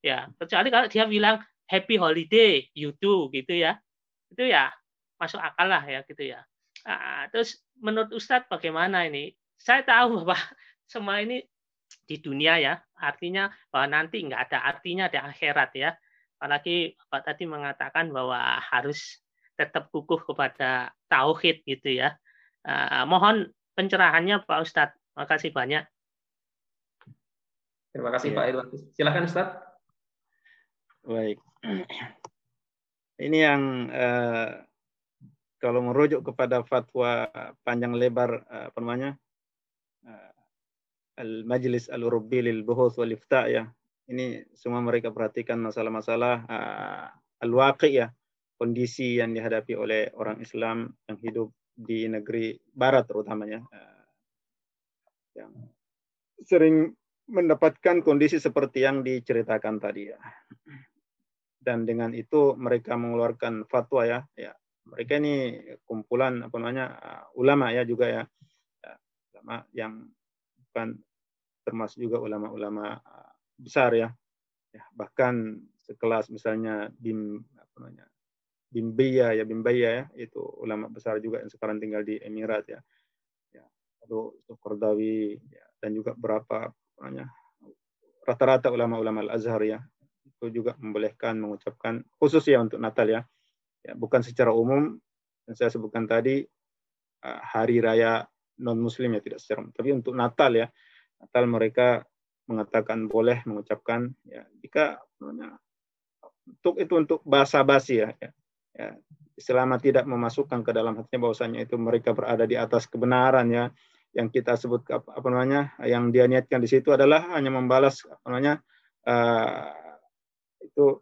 Ya, kecuali kalau dia bilang Happy Holiday you too gitu ya. Itu ya masuk akal lah ya gitu ya. Nah, terus menurut Ustadz bagaimana ini? Saya tahu bahwa semua ini di dunia ya, artinya bahwa nanti nggak ada artinya di akhirat ya. Apalagi Bapak tadi mengatakan bahwa harus tetap kukuh kepada tauhid gitu ya. Uh, mohon pencerahannya Pak Ustadz. Terima kasih banyak. Terima kasih ya. Pak Edward. Silakan Ustadz. Baik. Ini yang uh, kalau merujuk kepada fatwa panjang lebar uh, apa namanya uh, Al-Majlis Al-Urubbi lil Buhuth wal Ifta ya. Ini semua mereka perhatikan masalah-masalah uh, al-waqi ya, kondisi yang dihadapi oleh orang Islam yang hidup di negeri barat terutamanya uh, yang sering mendapatkan kondisi seperti yang diceritakan tadi ya. Dan dengan itu mereka mengeluarkan fatwa ya, ya mereka ini kumpulan apa namanya uh, ulama ya juga ya, ya ulama yang bukan termasuk juga ulama-ulama uh, besar ya. ya bahkan sekelas misalnya bim apa namanya Bimbaya ya Bimbaya ya. Itu ulama besar juga yang sekarang tinggal di Emirat ya. Ya lalu Kordawi ya, dan juga berapa namanya rata-rata ulama-ulama Al Azhar ya. Itu juga membolehkan mengucapkan khusus ya untuk Natal ya. Ya bukan secara umum yang saya sebutkan tadi hari raya non muslim ya tidak secara umum. tapi untuk Natal ya Natal mereka mengatakan boleh mengucapkan ya. Jika untuk itu untuk bahasa basi ya, ya, ya selama tidak memasukkan ke dalam hatinya bahwasanya itu mereka berada di atas kebenaran ya. Yang kita sebut apa namanya yang dia niatkan di situ adalah hanya membalas apa namanya uh, itu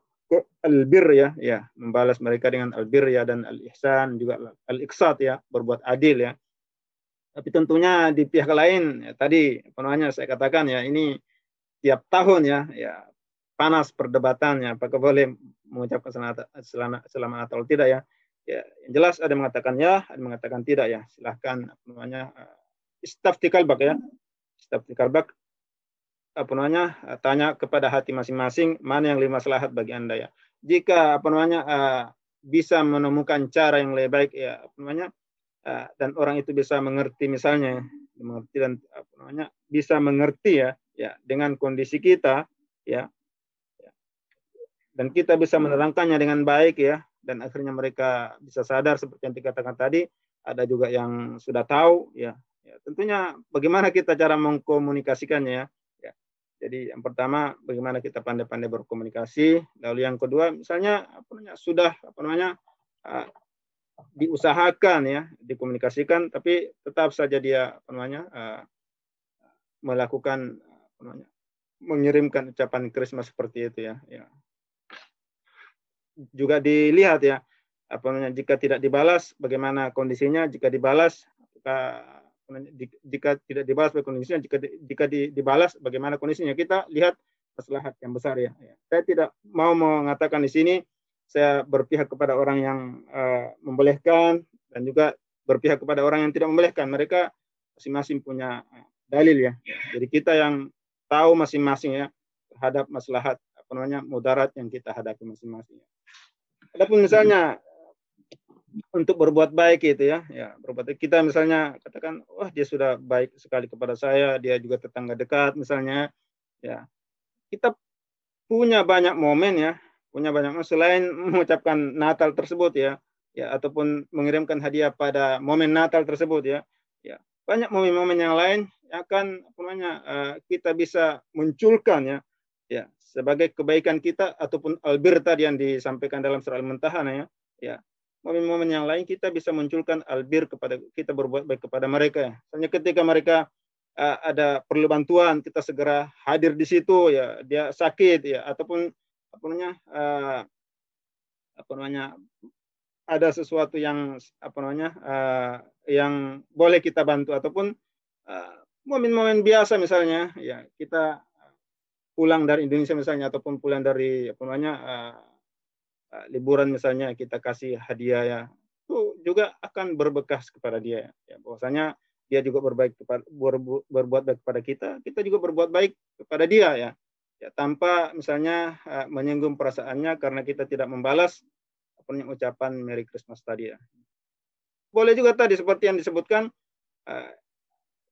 albir ya. Ya membalas mereka dengan albir ya dan al ihsan juga al iksat ya berbuat adil ya. Tapi tentunya di pihak lain ya, tadi apa namanya saya katakan ya ini tiap tahun ya ya panas perdebatannya apakah boleh mengucapkan selamat selamat atau tidak ya. Ya yang jelas ada yang mengatakan ya ada yang mengatakan tidak ya. Silahkan apa namanya uh, istaftikal bak ya. Istaftikal bak apa namanya tanya kepada hati masing-masing mana yang lebih maslahat bagi anda ya. Jika apa namanya uh, bisa menemukan cara yang lebih baik ya apa namanya dan orang itu bisa mengerti misalnya mengerti dan apa namanya bisa mengerti ya ya dengan kondisi kita ya dan kita bisa menerangkannya dengan baik ya. Dan akhirnya mereka bisa sadar seperti yang dikatakan tadi. Ada juga yang sudah tahu ya. Ya tentunya bagaimana kita cara mengkomunikasikannya ya. Jadi yang pertama bagaimana kita pandai-pandai berkomunikasi, lalu yang kedua misalnya apa namanya sudah apa namanya uh, diusahakan ya, dikomunikasikan tapi tetap saja dia apa namanya uh, melakukan apa namanya mengirimkan ucapan Christmas seperti itu ya, ya. Juga dilihat ya apa namanya jika tidak dibalas bagaimana kondisinya, jika dibalas apakah jika tidak dibalas bagaimana kondisinya jika jika dibalas bagaimana kondisinya kita lihat maslahat yang besar ya. ya. Saya tidak mau mengatakan di sini saya berpihak kepada orang yang uh, membolehkan dan juga berpihak kepada orang yang tidak membolehkan. Mereka masing-masing punya eh, dalil ya. Jadi kita yang tahu masing-masing ya terhadap maslahat apa namanya mudarat yang kita hadapi masing-masing. Adapun misalnya untuk berbuat baik gitu ya ya berbuat baik. kita misalnya katakan wah dia sudah baik sekali kepada saya dia juga tetangga dekat misalnya ya kita punya banyak momen ya punya banyak momen selain mengucapkan Natal tersebut ya ya ataupun mengirimkan hadiah pada momen Natal tersebut ya ya banyak momen-momen yang lain yang akan apa namanya uh, kita bisa munculkan ya ya sebagai kebaikan kita ataupun albir tadi yang disampaikan dalam surah Al-Muntahanah ya. Ya momen-momen yang lain kita bisa munculkan albir kepada kita berbuat baik kepada mereka. Hanya ketika mereka uh, ada perlu bantuan, kita segera hadir di situ ya, dia sakit ya. Ataupun apa namanya uh, apa namanya ada sesuatu yang apa namanya uh, yang boleh kita bantu. Ataupun momen-momen biasa misalnya ya kita pulang dari Indonesia misalnya ataupun pulang dari apa namanya uh, uh, liburan misalnya kita kasih hadiah ya itu juga akan berbekas kepada dia ya. Bahwasanya dia juga berbaik kepada berbu, berbuat baik kepada kita kita juga berbuat baik kepada dia ya. Ya tanpa misalnya uh, menyinggung perasaannya karena kita tidak membalas apa ucapan Merry Christmas tadi ya. Boleh juga tadi seperti yang disebutkan uh,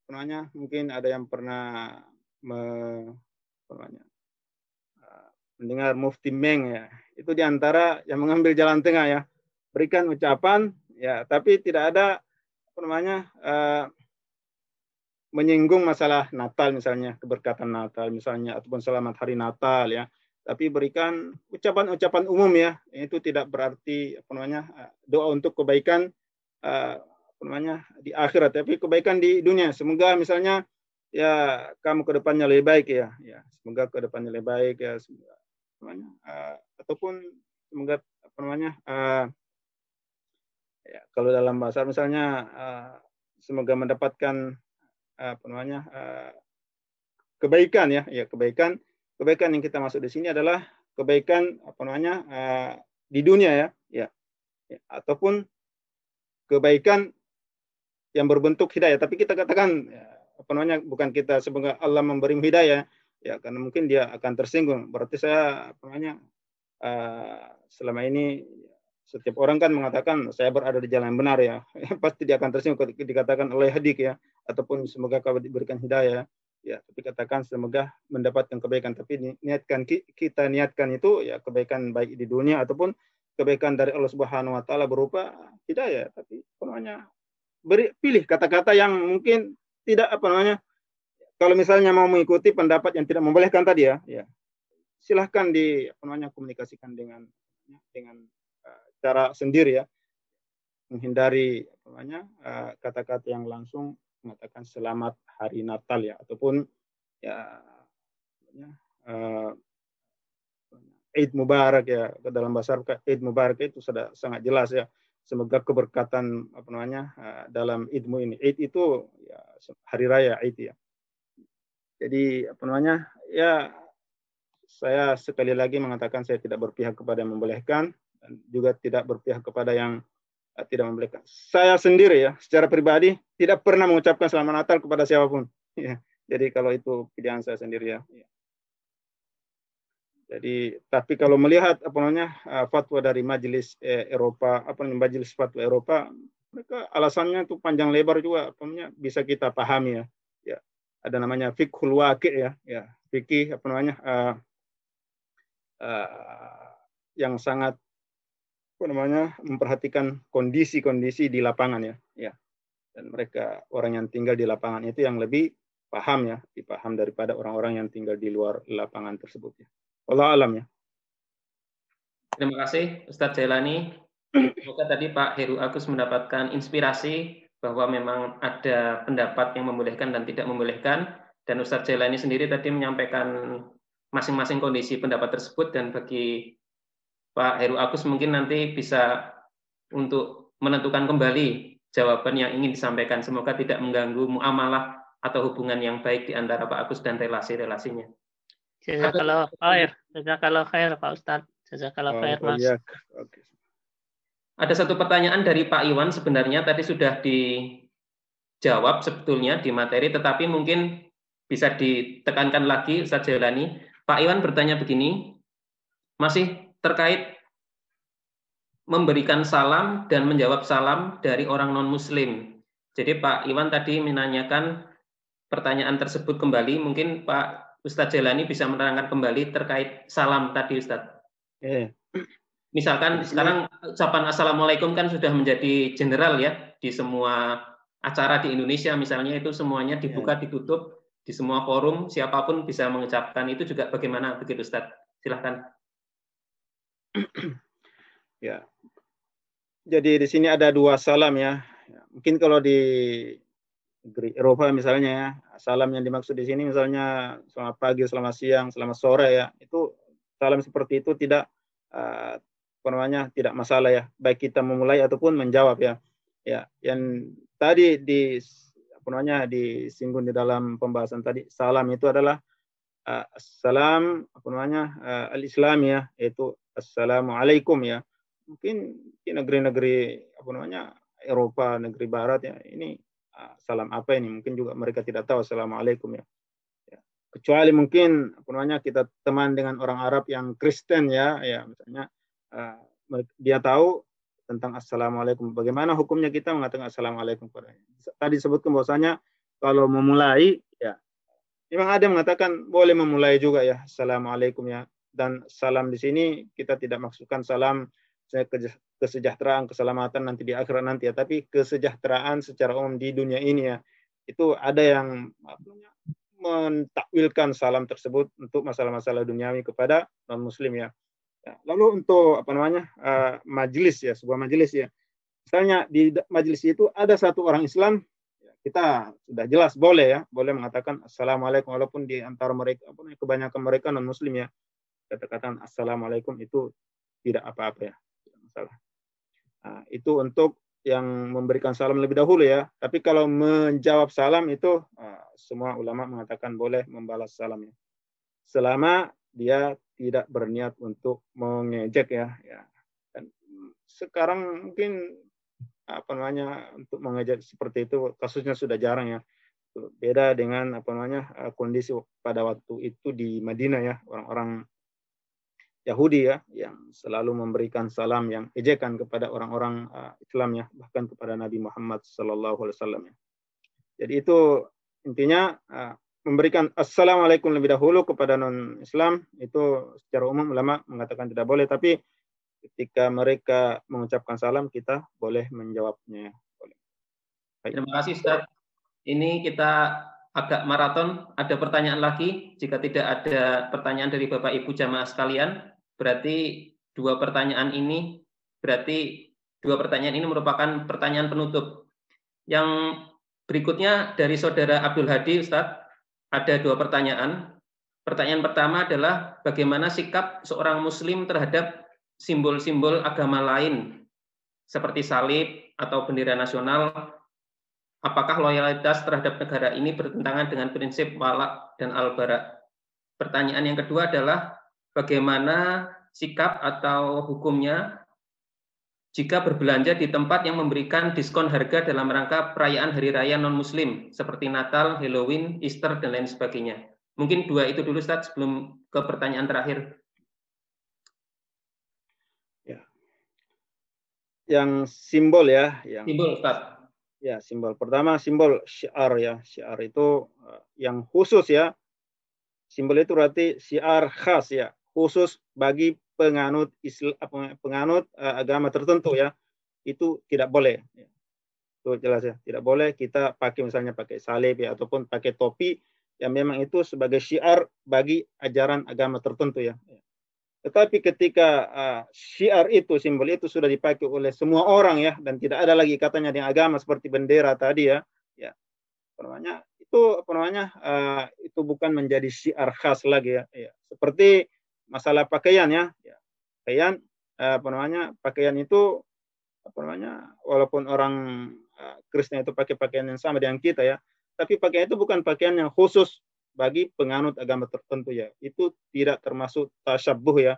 namanya mungkin ada yang pernah namanya, uh, mendengar Mufti Meng ya. Itu di antara yang mengambil jalan tengah ya. Berikan ucapan ya, tapi tidak ada apa namanya uh, menyinggung masalah Natal misalnya, keberkatan Natal misalnya ataupun selamat hari Natal ya. Tapi berikan ucapan-ucapan umum ya. Itu tidak berarti apa namanya eh, doa untuk kebaikan uh, apa namanya di akhirat tapi kebaikan di dunia. Semoga misalnya ya kamu ke depannya lebih baik ya. Ya, semoga ke depannya lebih baik ya. Semoga namanya uh, ataupun semoga apa namanya uh, ya, kalau dalam bahasa misalnya uh, semoga mendapatkan uh, apa namanya uh, kebaikan ya ya kebaikan kebaikan yang kita masuk di sini adalah kebaikan apa namanya uh, di dunia ya ya, ya ataupun kebaikan yang berbentuk hidayah tapi kita katakan ya, apa namanya bukan kita semoga Allah memberi hidayah ya karena mungkin dia akan tersinggung. Berarti saya apa namanya uh, selama ini setiap orang kan mengatakan saya berada di jalan yang benar ya. Pasti dia akan tersinggung dikatakan oleh hadik ya ataupun semoga kau diberikan hidayah ya. Tapi katakan semoga mendapatkan kebaikan. Tapi niatkan kita niatkan itu ya kebaikan baik di dunia ataupun kebaikan dari Allah Subhanahu wa taala berupa hidayah. Tapi namanya beri pilih kata-kata yang mungkin tidak apa namanya kalau misalnya mau mengikuti pendapat yang tidak membolehkan tadi ya, ya silahkan di apa namanya komunikasikan dengan dengan uh, cara sendiri ya, menghindari apa namanya uh, kata-kata yang langsung mengatakan selamat hari Natal ya ataupun ya uh, Eid Mubarak ya dalam bahasa Arab Eid Mubarak itu sudah sangat jelas ya semoga keberkatan apa namanya dalam Idmu ini Eid itu ya hari raya Eid ya jadi apa namanya? Ya saya sekali lagi mengatakan saya tidak berpihak kepada yang membolehkan dan juga tidak berpihak kepada yang uh, tidak membolehkan. Saya sendiri ya, secara pribadi tidak pernah mengucapkan selamat Natal kepada siapa pun. Ya. Jadi kalau itu pilihan saya sendiri ya. ya. Jadi tapi kalau melihat apa namanya uh, fatwa dari Majelis eh, Eropa, apa namanya Majelis Fatwa Eropa, mereka alasannya itu panjang lebar juga, apa namanya bisa kita pahami ya ada namanya fikhul waqi ya, ya fikih apa namanya uh, uh, yang sangat apa namanya memperhatikan kondisi-kondisi di lapangan ya, ya. Dan mereka orang yang tinggal di lapangan itu yang lebih paham ya, dipaham daripada orang-orang yang tinggal di luar lapangan tersebut ya. Allah alam ya. Terima kasih Ustadz Jailani. Semoga tadi Pak Heru Agus mendapatkan inspirasi bahwa memang ada pendapat yang membolehkan dan tidak membolehkan dan Ustadz Jailani sendiri tadi menyampaikan masing-masing kondisi pendapat tersebut dan bagi Pak Heru Agus mungkin nanti bisa untuk menentukan kembali jawaban yang ingin disampaikan semoga tidak mengganggu muamalah atau hubungan yang baik di antara Pak Agus dan relasi-relasinya. Jazakallah khair. Jazakallah khair Pak Ustadz. Jazakallah khair Mas. Iya. Oke. Ada satu pertanyaan dari Pak Iwan sebenarnya tadi sudah dijawab sebetulnya di materi, tetapi mungkin bisa ditekankan lagi Ustaz Jelani. Pak Iwan bertanya begini, masih terkait memberikan salam dan menjawab salam dari orang non-muslim. Jadi Pak Iwan tadi menanyakan pertanyaan tersebut kembali, mungkin Pak Ustadz Jelani bisa menerangkan kembali terkait salam tadi Ustadz. Yeah. Misalkan sekarang ucapan assalamualaikum kan sudah menjadi general ya di semua acara di Indonesia misalnya itu semuanya dibuka ya. ditutup di semua forum siapa pun bisa mengucapkan itu juga bagaimana begitu Ustaz? Silahkan. Ya. Jadi di sini ada dua salam ya. Mungkin kalau di negeri Eropa misalnya ya, salam yang dimaksud di sini misalnya selamat pagi, selamat siang, selamat sore ya. Itu salam seperti itu tidak uh, apa namanya tidak masalah ya. Baik kita memulai ataupun menjawab ya. Ya yang tadi di apa namanya disinggung di dalam pembahasan tadi salam itu adalah uh, salam apa namanya uh, al-Islam ya yaitu assalamualaikum ya. Mungkin di negeri-negeri apa namanya Eropa negeri Barat ya ini salam apa ini? Mungkin juga mereka tidak tahu. Assalamualaikum ya. Ya. Kecuali mungkin namanya kita teman dengan orang Arab yang Kristen ya. Ya misalnya uh, dia tahu tentang assalamualaikum. Bagaimana hukumnya kita mengatakan assalamualaikum kepadanya? Tadi disebutkan bahwasanya kalau memulai ya memang ada yang mengatakan boleh memulai juga ya assalamualaikum ya. Dan salam di sini kita tidak maksudkan salam kesejahteraan, keselamatan nanti di akhirat nanti ya, tapi kesejahteraan secara umum di dunia ini ya. Itu ada yang mentakwilkan salam tersebut untuk masalah-masalah duniawi kepada non muslim ya. ya. Lalu untuk apa namanya uh, majelis ya sebuah majelis ya. Misalnya di majelis itu ada satu orang Islam ya, kita sudah jelas boleh ya boleh mengatakan assalamualaikum walaupun di antara mereka kebanyakan mereka non muslim ya kata-kata assalamualaikum itu tidak apa-apa ya Nah, itu untuk yang memberikan salam lebih dahulu ya. Tapi kalau menjawab salam itu uh, semua ulama mengatakan boleh membalas salam ya. Selama dia tidak berniat untuk mengejek ya. ya. Dan sekarang mungkin apa namanya untuk mengejek seperti itu kasusnya sudah jarang ya. Beda dengan apa namanya uh, kondisi pada waktu itu di Madinah ya orang-orang Yahudi ya yang selalu memberikan salam yang ejekan kepada orang-orang uh, Islam ya bahkan kepada Nabi Muhammad sallallahu alaihi wasallam ya. Jadi itu intinya uh, memberikan assalamualaikum lebih dahulu kepada non Islam itu secara umum ulama mengatakan tidak boleh tapi ketika mereka mengucapkan salam kita boleh menjawabnya. Boleh. Terima kasih Ustaz. Ini kita agak maraton. Ada pertanyaan lagi? Jika tidak ada pertanyaan dari Bapak Ibu jamaah sekalian, Berarti dua pertanyaan ini berarti dua pertanyaan ini merupakan pertanyaan penutup. Yang berikutnya dari saudara Abdul Hadi Ustadz, ada dua pertanyaan. Pertanyaan pertama adalah bagaimana sikap seorang muslim terhadap simbol-simbol agama lain seperti salib atau bendera nasional apakah loyalitas terhadap negara ini bertentangan dengan prinsip walak dan al-bara? Pertanyaan yang kedua adalah bagaimana sikap atau hukumnya jika berbelanja di tempat yang memberikan diskon harga dalam rangka perayaan hari raya non-muslim seperti Natal, Halloween, Easter, dan lain sebagainya. Mungkin dua itu dulu, Ustaz, sebelum ke pertanyaan terakhir. Ya. Yang simbol ya. Yang, simbol, Ustaz. Ya, simbol. Pertama, simbol syiar ya. Syiar itu eh, yang khusus ya. Simbol itu berarti syiar khas ya khusus bagi penganut Islam, penganut uh, agama tertentu ya itu tidak boleh. Itu jelas ya tidak boleh kita pakai misalnya pakai salib ya ataupun pakai topi yang memang itu sebagai syiar bagi ajaran agama tertentu ya. Tetapi ketika uh, syiar itu simbol itu sudah dipakai oleh semua orang ya dan tidak ada lagi katanya dengan agama seperti bendera tadi ya ya. Namanya? Itu apa namanya? Uh, itu bukan menjadi syiar khas lagi ya, ya. seperti masalah pakaian ya. ya. Pakaian eh, apa namanya? Pakaian itu apa namanya? Walaupun orang eh, Kristen itu pakai pakaian yang sama dengan kita ya, tapi pakaian itu bukan pakaian yang khusus bagi penganut agama tertentu ya. Itu tidak termasuk tasyabuh ya.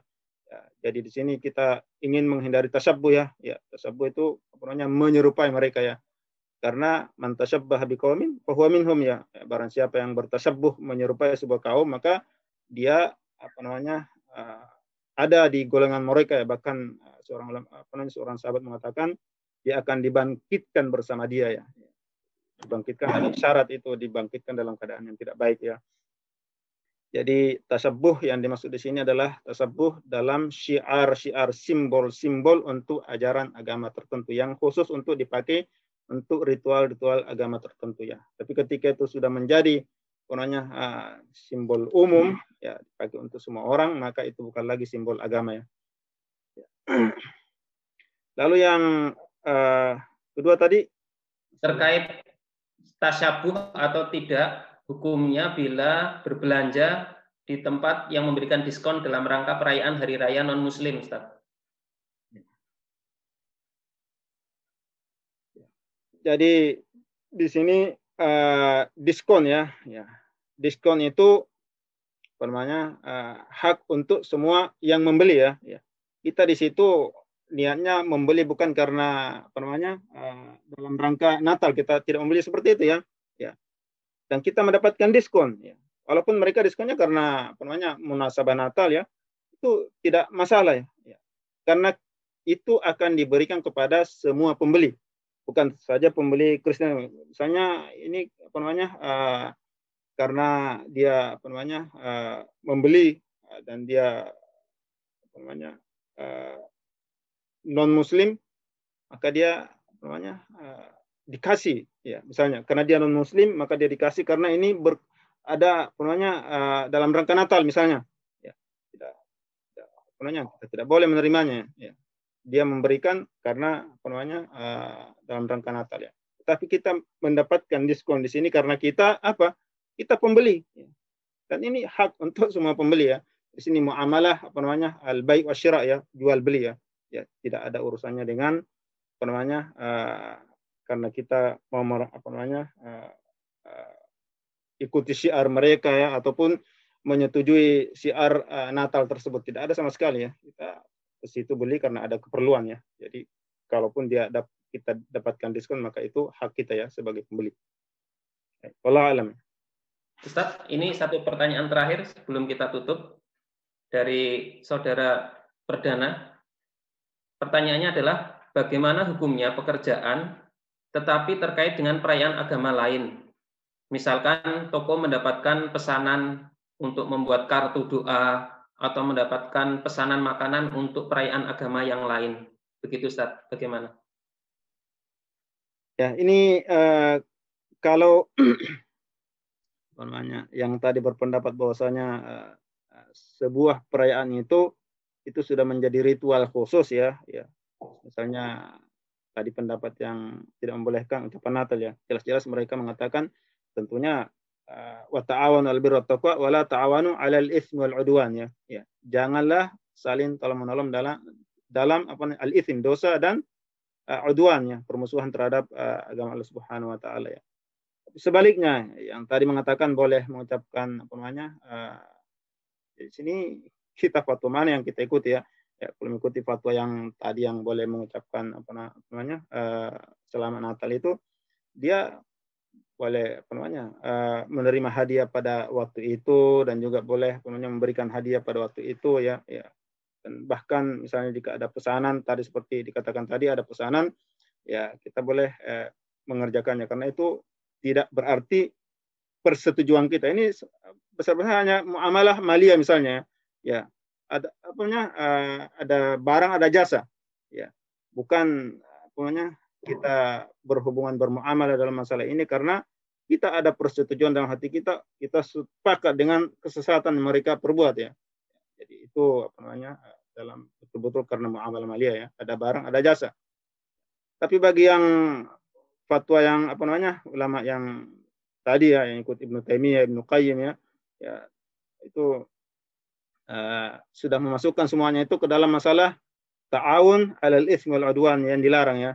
ya jadi di sini kita ingin menghindari tasyabuh ya. Ya, tasyabuh itu apa namanya? menyerupai mereka ya. Karena man tasyabbah biqaumin fahuwa minhum ya. Barang siapa yang bertasyabuh menyerupai sebuah kaum maka dia apa namanya uh, ada di golongan mereka ya bahkan uh, seorang apa namanya seorang sahabat mengatakan dia akan dibangkitkan bersama dia ya. Dibangkitkan ada syarat itu dibangkitkan dalam keadaan yang tidak baik ya. Jadi tasabuh yang dimaksud di sini adalah tasabuh dalam syiar-syiar simbol-simbol untuk ajaran agama tertentu yang khusus untuk dipakai untuk ritual-ritual agama tertentu ya. Tapi ketika itu sudah menjadi pokoknya uh, simbol umum hmm. ya dipakai untuk semua orang maka itu bukan lagi simbol agama ya. ya. Lalu yang uh, kedua tadi terkait tasyabuh atau tidak hukumnya bila berbelanja di tempat yang memberikan diskon dalam rangka perayaan hari raya non muslim Ustaz. Jadi di sini uh, diskon ya, ya diskon itu apa namanya uh, hak untuk semua yang membeli ya. ya. Kita di situ niatnya membeli bukan karena apa namanya uh, dalam rangka Natal kita tidak membeli seperti itu ya. Ya. Dan kita mendapatkan diskon ya. Walaupun mereka diskonnya karena apa namanya munasabah Natal ya, itu tidak masalah ya. ya. Karena itu akan diberikan kepada semua pembeli bukan saja pembeli Kristen. Misalnya ini apa namanya uh, karena dia apa namanya uh, membeli uh, dan dia namanya uh, non muslim maka dia namanya uh, dikasih ya misalnya. Karena dia non muslim maka dia dikasih karena ini ber, ada namanya uh, dalam rangka Natal misalnya. Ya tidak, tidak namanya kita tidak boleh menerimanya ya. Dia memberikan karena namanya uh, dalam rangka Natal ya. Tapi kita mendapatkan diskon di sini karena kita apa kita pembeli. Dan ini hak untuk semua pembeli ya. Di sini muamalah apa namanya al baik wasyira ya jual beli ya. Ya tidak ada urusannya dengan apa namanya uh, karena kita mau apa namanya uh, uh, ikuti syiar mereka ya ataupun menyetujui syiar uh, Natal tersebut. Tidak ada sama sekali ya. Kita ke situ beli karena ada keperluan ya. Jadi kalaupun dia dap kita dapatkan diskon maka itu hak kita ya sebagai pembeli. Allah alam. Ustaz, ini satu pertanyaan terakhir sebelum kita tutup dari saudara Perdana. Pertanyaannya adalah bagaimana hukumnya pekerjaan tetapi terkait dengan perayaan agama lain. Misalkan toko mendapatkan pesanan untuk membuat kartu doa atau mendapatkan pesanan makanan untuk perayaan agama yang lain. Begitu Ustaz, bagaimana? Ya, ini uh, kalau namanya yang tadi berpendapat bahwasanya uh, sebuah perayaan itu itu sudah menjadi ritual khusus ya ya. Misalnya tadi pendapat yang tidak membolehkan ucapan Natal ya. Jelas-jelas mereka mengatakan tentunya eh, wa ta'awanu 'alal birri taqwa wa la ta'awanu 'alal itsmi wal 'udwan ya. Ya janganlah saling tolong menolong dalam dalam apa al itsm dosa dan uh, udwan ya permusuhan terhadap uh, agama Allah Subhanahu wa taala ya sebaliknya yang tadi mengatakan boleh mengucapkan apa namanya uh, di sini kita fatwa mana yang kita ikuti ya? Ya kalau mengikuti fatwa yang tadi yang boleh mengucapkan apa namanya uh, selamat Natal itu dia boleh apa namanya uh, menerima hadiah pada waktu itu dan juga boleh apa namanya memberikan hadiah pada waktu itu ya ya. Dan bahkan misalnya jika ada pesanan tadi seperti dikatakan tadi ada pesanan ya kita boleh uh, mengerjakannya. Karena itu tidak berarti persetujuan kita. Ini besar-besar hanya muamalah malia misalnya ya. Ada apa namanya uh, ada barang ada jasa ya. Bukan apa namanya kita berhubungan bermuamalah dalam masalah ini karena kita ada persetujuan dalam hati kita kita sepakat dengan kesesatan mereka perbuat ya. Jadi itu apa namanya dalam betul-betul karena muamalah malia ya. Ada barang ada jasa. Tapi bagi yang fatwa yang apa namanya ulama yang tadi ya yang ikut Ibnu Taimiyah Ibnu Qayyim ya ya itu uh, sudah memasukkan semuanya itu ke dalam masalah ta'awun alal ismi wal udwan yang dilarang ya.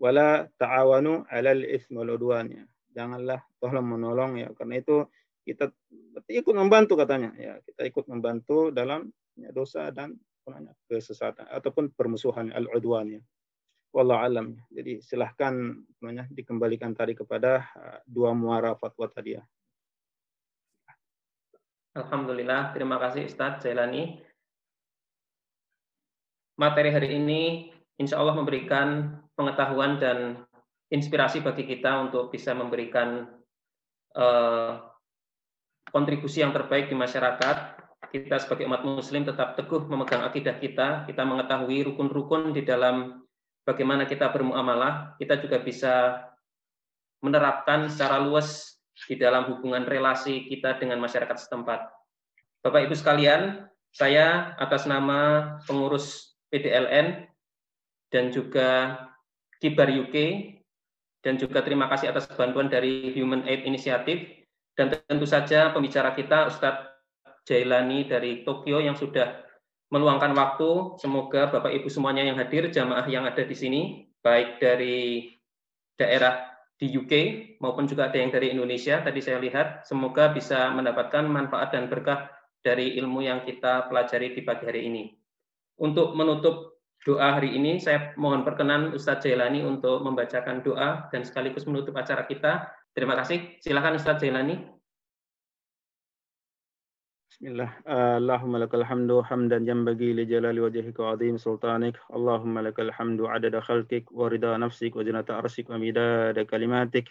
Wala ta'awanu alal ismi wal udwan ya. Janganlah tolong menolong ya karena itu kita ikut membantu katanya ya kita ikut membantu dalam ya, dosa dan kesesatan ataupun permusuhan al udwan ya. Wallah alam. Jadi silahkan namanya dikembalikan tadi kepada uh, dua muara fatwa tadi ya. Alhamdulillah, terima kasih Ustadz Jailani. Materi hari ini insya Allah memberikan pengetahuan dan inspirasi bagi kita untuk bisa memberikan uh, kontribusi yang terbaik di masyarakat. Kita sebagai umat muslim tetap teguh memegang akidah kita, kita mengetahui rukun-rukun di dalam bagaimana kita bermuamalah, kita juga bisa menerapkan secara luas di dalam hubungan relasi kita dengan masyarakat setempat. Bapak Ibu sekalian, saya atas nama pengurus PDLN dan juga Kibar UK dan juga terima kasih atas bantuan dari Human Aid Initiative dan tentu saja pembicara kita Ustadz Jailani dari Tokyo yang sudah meluangkan waktu. Semoga Bapak Ibu semuanya yang hadir, jamaah yang ada di sini, baik dari daerah di UK maupun juga ada yang dari Indonesia. Tadi saya lihat, semoga bisa mendapatkan manfaat dan berkah dari ilmu yang kita pelajari di pagi hari ini. Untuk menutup doa hari ini, saya mohon perkenan Ustadz Jailani untuk membacakan doa dan sekaligus menutup acara kita. Terima kasih. Silakan Ustadz Jailani. بسم الله. آه، اللهم لك الحمد حمدا ينبغي لجلال وجهك وعظيم سلطانك. اللهم لك الحمد عدد خلقك ورضا نفسك وزنة عرشك ومداد كلماتك.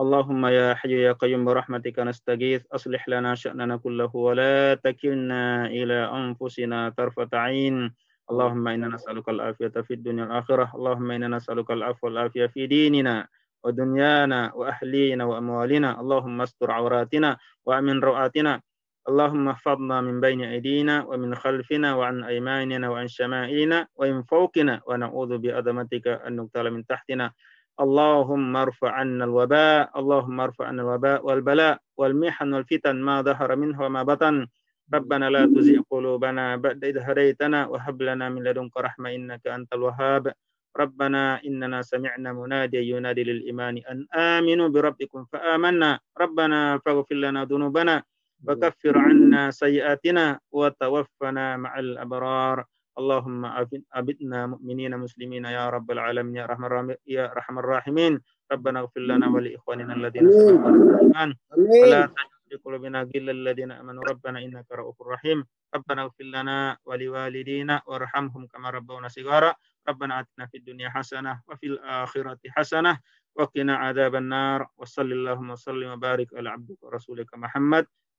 اللهم يا حي يا قيوم برحمتك نستغيث. أصلح لنا شأننا كله ولا تكلنا إلى أنفسنا طرفة عين. اللهم إنا نسألك العافية في الدنيا والآخرة. اللهم إنا نسألك العفو والعافية في ديننا ودنيانا وأهلينا وأموالنا. اللهم استر عوراتنا وأمن رؤاتنا اللهم احفظنا من بين أيدينا ومن خلفنا وعن أيماننا وعن شمائلنا ومن فوقنا ونعوذ بعظمتك أن نقتل من تحتنا. اللهم ارفع عنا الوباء اللهم ارفع عنا الوباء والبلاء والمحن والفتن ما ظهر منه وما بطن. ربنا لا تزغ قلوبنا بعد إذ هديتنا وهب لنا من لدنك رحمة إنك أنت الوهاب. ربنا إننا سمعنا مناديا ينادي للإيمان أن آمنوا بربكم فآمنا. ربنا فاغفر لنا ذنوبنا وكفر عنا سيئاتنا وتوفنا مع الأبرار. اللهم أبدنا مؤمنين مسلمين يا رب العالمين يا رحم يا رحم الراحمين ربنا اغفر لنا ولإخواننا الذين سبقونا بالإيمان. ولا تجعل في قلوبنا غلا الذين آمنوا. ربنا إنك رؤوف رحيم. ربنا اغفر لنا ولوالدينا وارحمهم كما ربونا صغارا. ربنا آتنا في الدنيا حسنة وفي الآخرة حسنة. وقنا عذاب النار. وصل اللهم وسلم وبارك على عبدك ورسولك محمد.